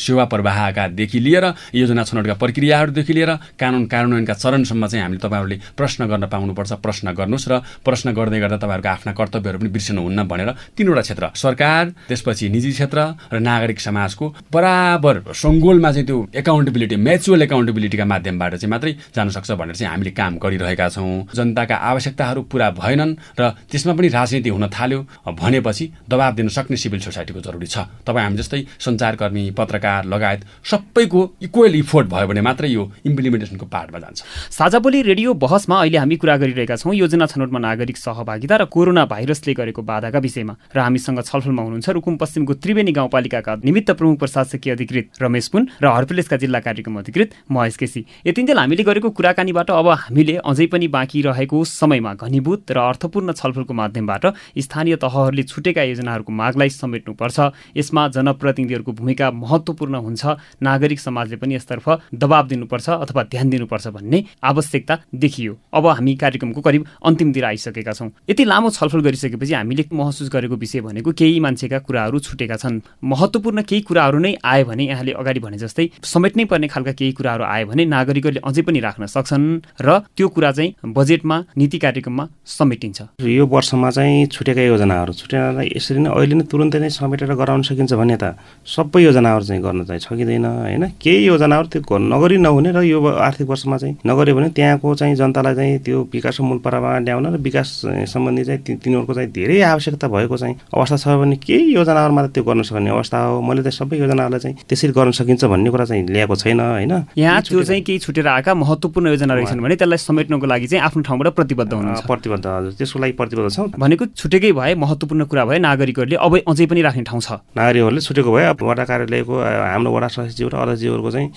सेवा प्रवाहकादेखि लिएर योजना छनौटका प्रक्रियाहरूदेखि लिएर कानुन कार्यान्वयनका चरणसम्म चाहिँ हामीले तपाईँहरूले प्रश्न गर्न पाउनुपर्छ प्रश्न गर्नुहोस् र प्रश्न गर्दै गर्दा तपाईँहरूको आफ्ना कर्तव्यहरू पनि बिर्सनुहुन्न भनेर तिनवटा क्षेत्र सरकार त्यसपछि निजी क्षेत्र र नागरिक समाजको बराबर सङ्गोलमा चाहिँ त्यो एकाउन्टेबिलिटी म्याचुअल एकाउन्टेबिलिटीका माध्यमबाट चाहिँ मात्रै जान सक्छ भनेर चाहिँ हामीले काम गरिरहेका छौँ। जनताका आवश्यकताहरू पुरा भएनन् र त्यसमा पनि राजनीति हुन थाल्यो। भनेपछि दबाब दिन सक्ने सिभिल सोसाइटीको जरुरी छ। तपाईँ हामी जस्तै सञ्चारकर्मी पत्रकार लगायत सबैको इक्वल इफोर्ट भयो भने मात्रै यो इम्प्लिमेन्टेसनको पार्टमा जान्छ। साझाबोली रेडियो बहसमा अहिले हामी कुरा गरिरहेका छौँ। योजना छनौटमा नागरिक सहभागिता र कोरोना भाइरसले गरेको बाधाका विषयमा। र हामीसँग छलफलमा हुनुहुन्छ रुकुम पश्चिमको त्रिवेणी गाउँपालिकाका निमित्त प्रमुख प्रशासकीय अधिकृत रमेश पुन र हर्पिलेसका जिल्ला कार्यक्रम अधिकृत महेश केसी। यतिन्जेल हामीले गरेको कुराकानीबाट अब हामीले अझै पनि बाँकी रहेको समयमा घनीभूत र अर्थपूर्ण छलफलको माध्यमबाट स्थानीय तहहरूले छुटेका योजनाहरूको मागलाई समेट्नुपर्छ। यसमा जनप्रतिनिधिहरूको भूमिका महत्त्वपूर्ण हुन्छ। नागरिक समाजले पनि यसतर्फ दबाब दिनुपर्छ अथवा ध्यान दिनुपर्छ भन्ने आवश्यकता देखियो। अब हामी कार्यक्रमको करिब अन्तिमतिर आइसकेका छौँ। यति लामो छलफल गरिसकेपछि हामीले महसुस गरेको विषय भनेको केही मान्छेका कुराहरू छुटेका छन्। महत्त्वपूर्ण केही कुराहरू नै आयो भने यहाँले अगाडि भने जस्तै समेट्नै पर्ने खालका केही कुराहरू आयो भने नागरिकहरूले अझै पनि राख्न सक्छन् र त्यो कुरा चाहिँ बजेटमा नीति कार्यक्रममा समेटिन्छ। यो वर्षमा चाहिँ छुटेका योजनाहरू छुटेर यसरी नै अहिले नै तुरन्तै नै समेटेर गराउन सकिन्छ भने त सबै योजनाहरू चाहिँ गर्न चाहिँ सकिँदैन होइन? केही योजनाहरू त्यो नगरी नहुने र यो आर्थिक वर्षमा चाहिँ नगर्यो भने त्यहाँको चाहिँ जनतालाई चाहिँ त्यो विकास मूल परामा ल्याउन र विकास सम्बन्धी चाहिँ तिनीहरूको चाहिँ धेरै आवश्यकता भएको चाहिँ अवस्था छ भने केही योजनाहरूमा त त्यो गर्न सक्ने अवस्था हो। मैले चाहिँ सबै योजनाहरूलाई चाहिँ त्यसरी गर्न सकिन्छ भन्ने कुरा चाहिँ ल्याएको छैन होइन? यहाँ त्यो चाहिँ केही छुटेर आएका महत्त्वपूर्ण योजना रहेछन् भने त्यसलाई समेट्नको लागि चाहिँ आफ्नो ठाउँबाट प्रतिबद्ध हुनुहुन्छ। प्रतिबद्ध हजुर त्यसको लागि प्रतिबद्ध छौँ। भनेको छुटेकै भए महत्त्वपूर्ण कुरा भए नागरिकहरूले अब अझै पनि राख्ने ठाउँ छ। नागरिकहरूले छुटेको भए वडा कार्यालयको हाम्रो वडा सचिव र अध्यक्षज्यूहरूको चाहिँ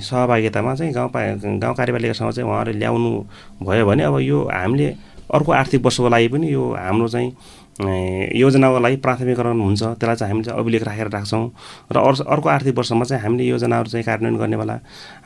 सहभागितामा चाहिँ गाउँ गाउँ कार्यपालिकासँग चाहिँ उहाँहरूले ल्याउनु भयो भने अब यो हामीले अर्को आर्थिक वर्षको लागि पनि यो हाम्रो चाहिँ योजनाको लागि प्राथमिकरण हुन्छ त्यसलाई चाहिँ हामीले चाहिँ अभिलेख राखेर राख्छौँ। र अर्को आर्थिक वर्षमा चाहिँ हामीले योजनाहरू चाहिँ कार्यान्वयन गर्नेवाला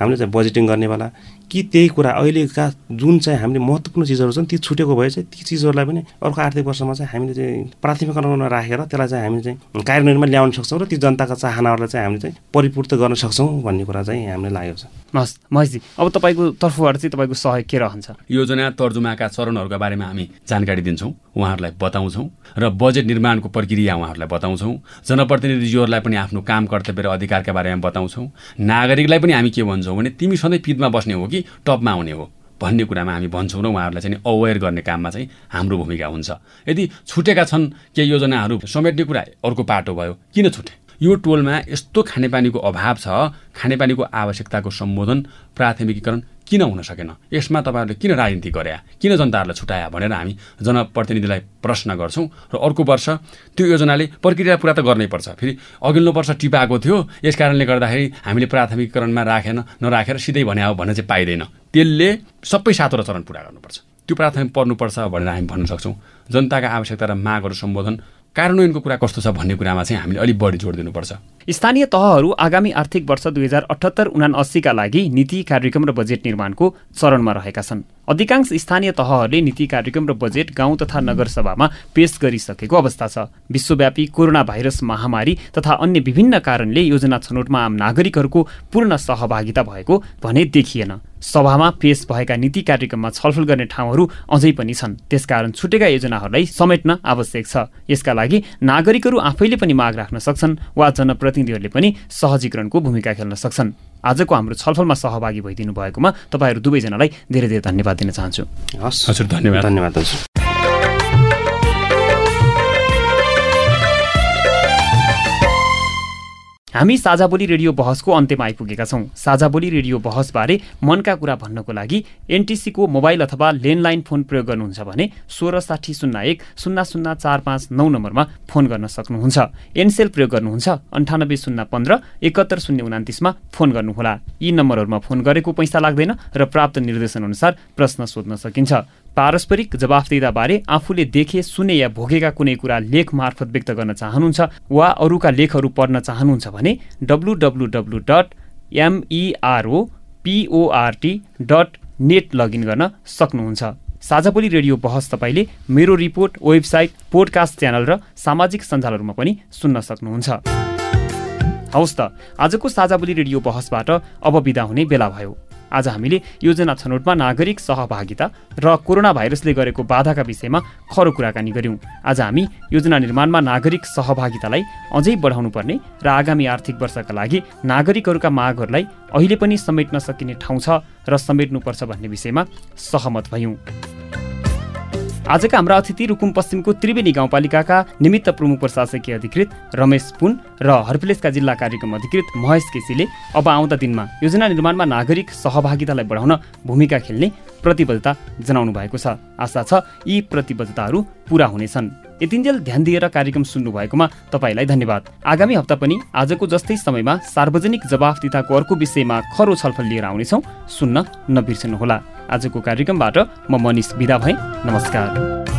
हामीले चाहिँ बजेटिङ गर्नेवाला कि त्यही कुरा अहिलेका जुन चाहिँ हामीले महत्त्वपूर्ण चिजहरू छन् ती छुटेको भए चाहिँ ती चिजहरूलाई पनि अर्को आर्थिक वर्षमा चाहिँ हामीले चाहिँ प्राथमिकरणमा राखेर त्यसलाई चाहिँ हामीले चाहिँ कार्यान्वयनमा ल्याउन सक्छौँ र ती जनताका चाहनाहरूलाई चाहिँ हामीले चाहिँ परिपूर्त गर्न सक्छौँ भन्ने कुरा चाहिँ हामीलाई लागेको छ। हस् महेशजी अब तपाईँको तर्फबाट चाहिँ तपाईँको सहयोग के रहन्छ? योजना तर्जुमाका चरणहरूका बारेमा हामी जानकारी दिन्छौँ उहाँहरूलाई बताउँछौँ र बजेट निर्माणको प्रक्रिया उहाँहरूलाई बताउँछौँ। जनप्रतिनिधिज्यूहरूलाई पनि आफ्नो काम कर्तव्य र अधिकारका बारेमा बताउँछौँ। नागरिकलाई पनि हामी के भन्छौँ भने तिमी सधैँ पिदमा बस्ने हो कि टपमा आउने हो? भन्ने कुरामा हामी भन्छौँ र उहाँहरूलाई चाहिँ अवेर गर्ने काममा चाहिँ हाम्रो भूमिका हुन्छ। यदि छुटेका छन् केही योजनाहरू समेट्ने कुरा अर्को पाटो भयो किन छुटे? यो टोलमा यस्तो खानेपानीको अभाव छ खानेपानीको आवश्यकताको सम्बोधन प्राथमिकीकरण किन हुन सकेन? यसमा तपाईँहरूले किन राजनीति गरे? किन जनताहरूलाई छुट्याया भनेर हामी जनप्रतिनिधिलाई प्रश्न गर्छौँ र अर्को वर्ष त्यो योजनाले प्रक्रिया पुरा त गर्नै पर्छ। फेरि अघिल्लो वर्ष टिपाएको थियो यस कारणले गर्दाखेरि हामीले प्राथमिकरणमा राखेन नराखेर सिधै भने हो भन्न चाहिँ पाइँदैन। त्यसले सबै सातवटा चरण पुरा गर्नुपर्छ। त्यो प्राथमिक पर्नुपर्छ भनेर हामी भन्न सक्छौँ। जनताका आवश्यकता र मागहरू सम्बोधन कार्यान्वयनको कुरा कस्तो छ भन्ने कुरामा चाहिँ हामीले अलिक बढी जोड दिनुपर्छ। स्थानीय तहहरू आगामी आर्थिक वर्ष दुई हजार अठहत्तर उना अस्सीका लागि नीति कार्यक्रम र बजेट निर्माणको चरणमा रहेका छन्। अधिकांश स्थानीय तहहरूले नीति कार्यक्रम र बजेट गाउँ तथा नगरसभामा पेश गरिसकेको अवस्था छ। विश्वव्यापी कोरोना भाइरस महामारी तथा अन्य विभिन्न कारणले योजना छनौटमा आम नागरिकहरूको पूर्ण सहभागिता भएको भने देखिएन। सभामा पेश भएका नीति कार्यक्रममा छलफल गर्ने ठाउँहरू अझै पनि छन्। त्यसकारण छुटेका योजनाहरूलाई समेट्न आवश्यक छ। यसका लागि नागरिकहरू आफैले पनि माग राख्न सक्छन् वा जनप्रतिनिधिहरूले पनि सहजीकरणको भूमिका खेल्न सक्छन्। आजको हाम्रो छलफलमा सहभागी भइदिनु भएकोमा तपाईँहरू दुवैजनालाई धेरै धेरै धन्यवाद दिन चाहन्छु। हस्। हजुर धन्यवाद। धन्यवाद हजुर। हामी साझा बोली रेडियो बहसको अन्त्यमा आइपुगेका छौँ। साझा बोली रेडियो बहसबारे मनका कुरा भन्नको लागि एनटिसीको मोबाइल अथवा ल्यान्डलाइन फोन प्रयोग गर्नुहुन्छ भने सोह्र साठी शून्य एक शून्य शून्य चार पाँच नौ नम्बरमा फोन गर्न सक्नुहुन्छ। एनसेल प्रयोग गर्नुहुन्छ। अन्ठानब्बे शून्य पन्ध्र एकहत्तर शून्य उनातिसमा फोन गर्नुहोला। यी नम्बरहरूमा फोन गरेको पैसा लाग्दैन र प्राप्त निर्देशनअनुसार प्रश्न सोध्न सकिन्छ। पारस्परिक जवाफदेताबारे आफूले देखे सुने या भोगेका कुनै कुरा लेख मार्फत व्यक्त गर्न चाहनुहुन्छ वा अरूका लेखहरू पढ्न चाहनुहुन्छ भने W W dot MERO PORT dot net login गर्न सक्नुहुन्छ। साझापोली रेडियो बहस तपाईँले मेरो रिपोर्ट वेबसाइट पोडकास्ट च्यानल र सामाजिक सञ्जालहरूमा पनि सुन्न सक्नुहुन्छ। हवस् त आजको साझाबोली रेडियो बहसबाट अब बिदा हुने बेला भयो। आज हामीले योजना छनौटमा नागरिक सहभागिता र कोरोना भाइरसले गरेको बाधाका विषयमा खरो कुराकानी गऱ्यौँ। आज हामी योजना निर्माणमा नागरिक सहभागितालाई अझै बढाउनु पर्ने र आगामी आर्थिक वर्षका लागि नागरिकहरूका मागहरूलाई अहिले पनि समेट्न सकिने ठाउँ छ र समेट्नुपर्छ भन्ने विषयमा सहमत भयौँ। आजका हाम्रा अतिथि रुकुम पश्चिमको त्रिवेणी गाउँपालिकाका निमित्त प्रमुख प्रशासकीय अधिकृत रमेश पुन र हर्पिलेसका जिल्ला कार्यक्रम अधिकृत महेश केसीले अब आउँदा दिनमा योजना निर्माणमा नागरिक सहभागितालाई बढाउन भूमिका खेल्ने प्रतिबद्धता जनाउनु भएको छ। आशा छ यी प्रतिबद्धताहरू पुरा हुनेछन्। यतिन्जेल ध्यान दिएर कार्यक्रम सुन्नुभएकोमा तपाईँलाई धन्यवाद। आगामी हप्ता पनि आजको जस्तै समयमा सार्वजनिक जवाफदिताको अर्को विषयमा खरो छलफल लिएर आउनेछौँ। सुन्न नबिर्सनुहोला। आजको कार्यक्रमबाट म मनिष विदा भएँ। नमस्कार।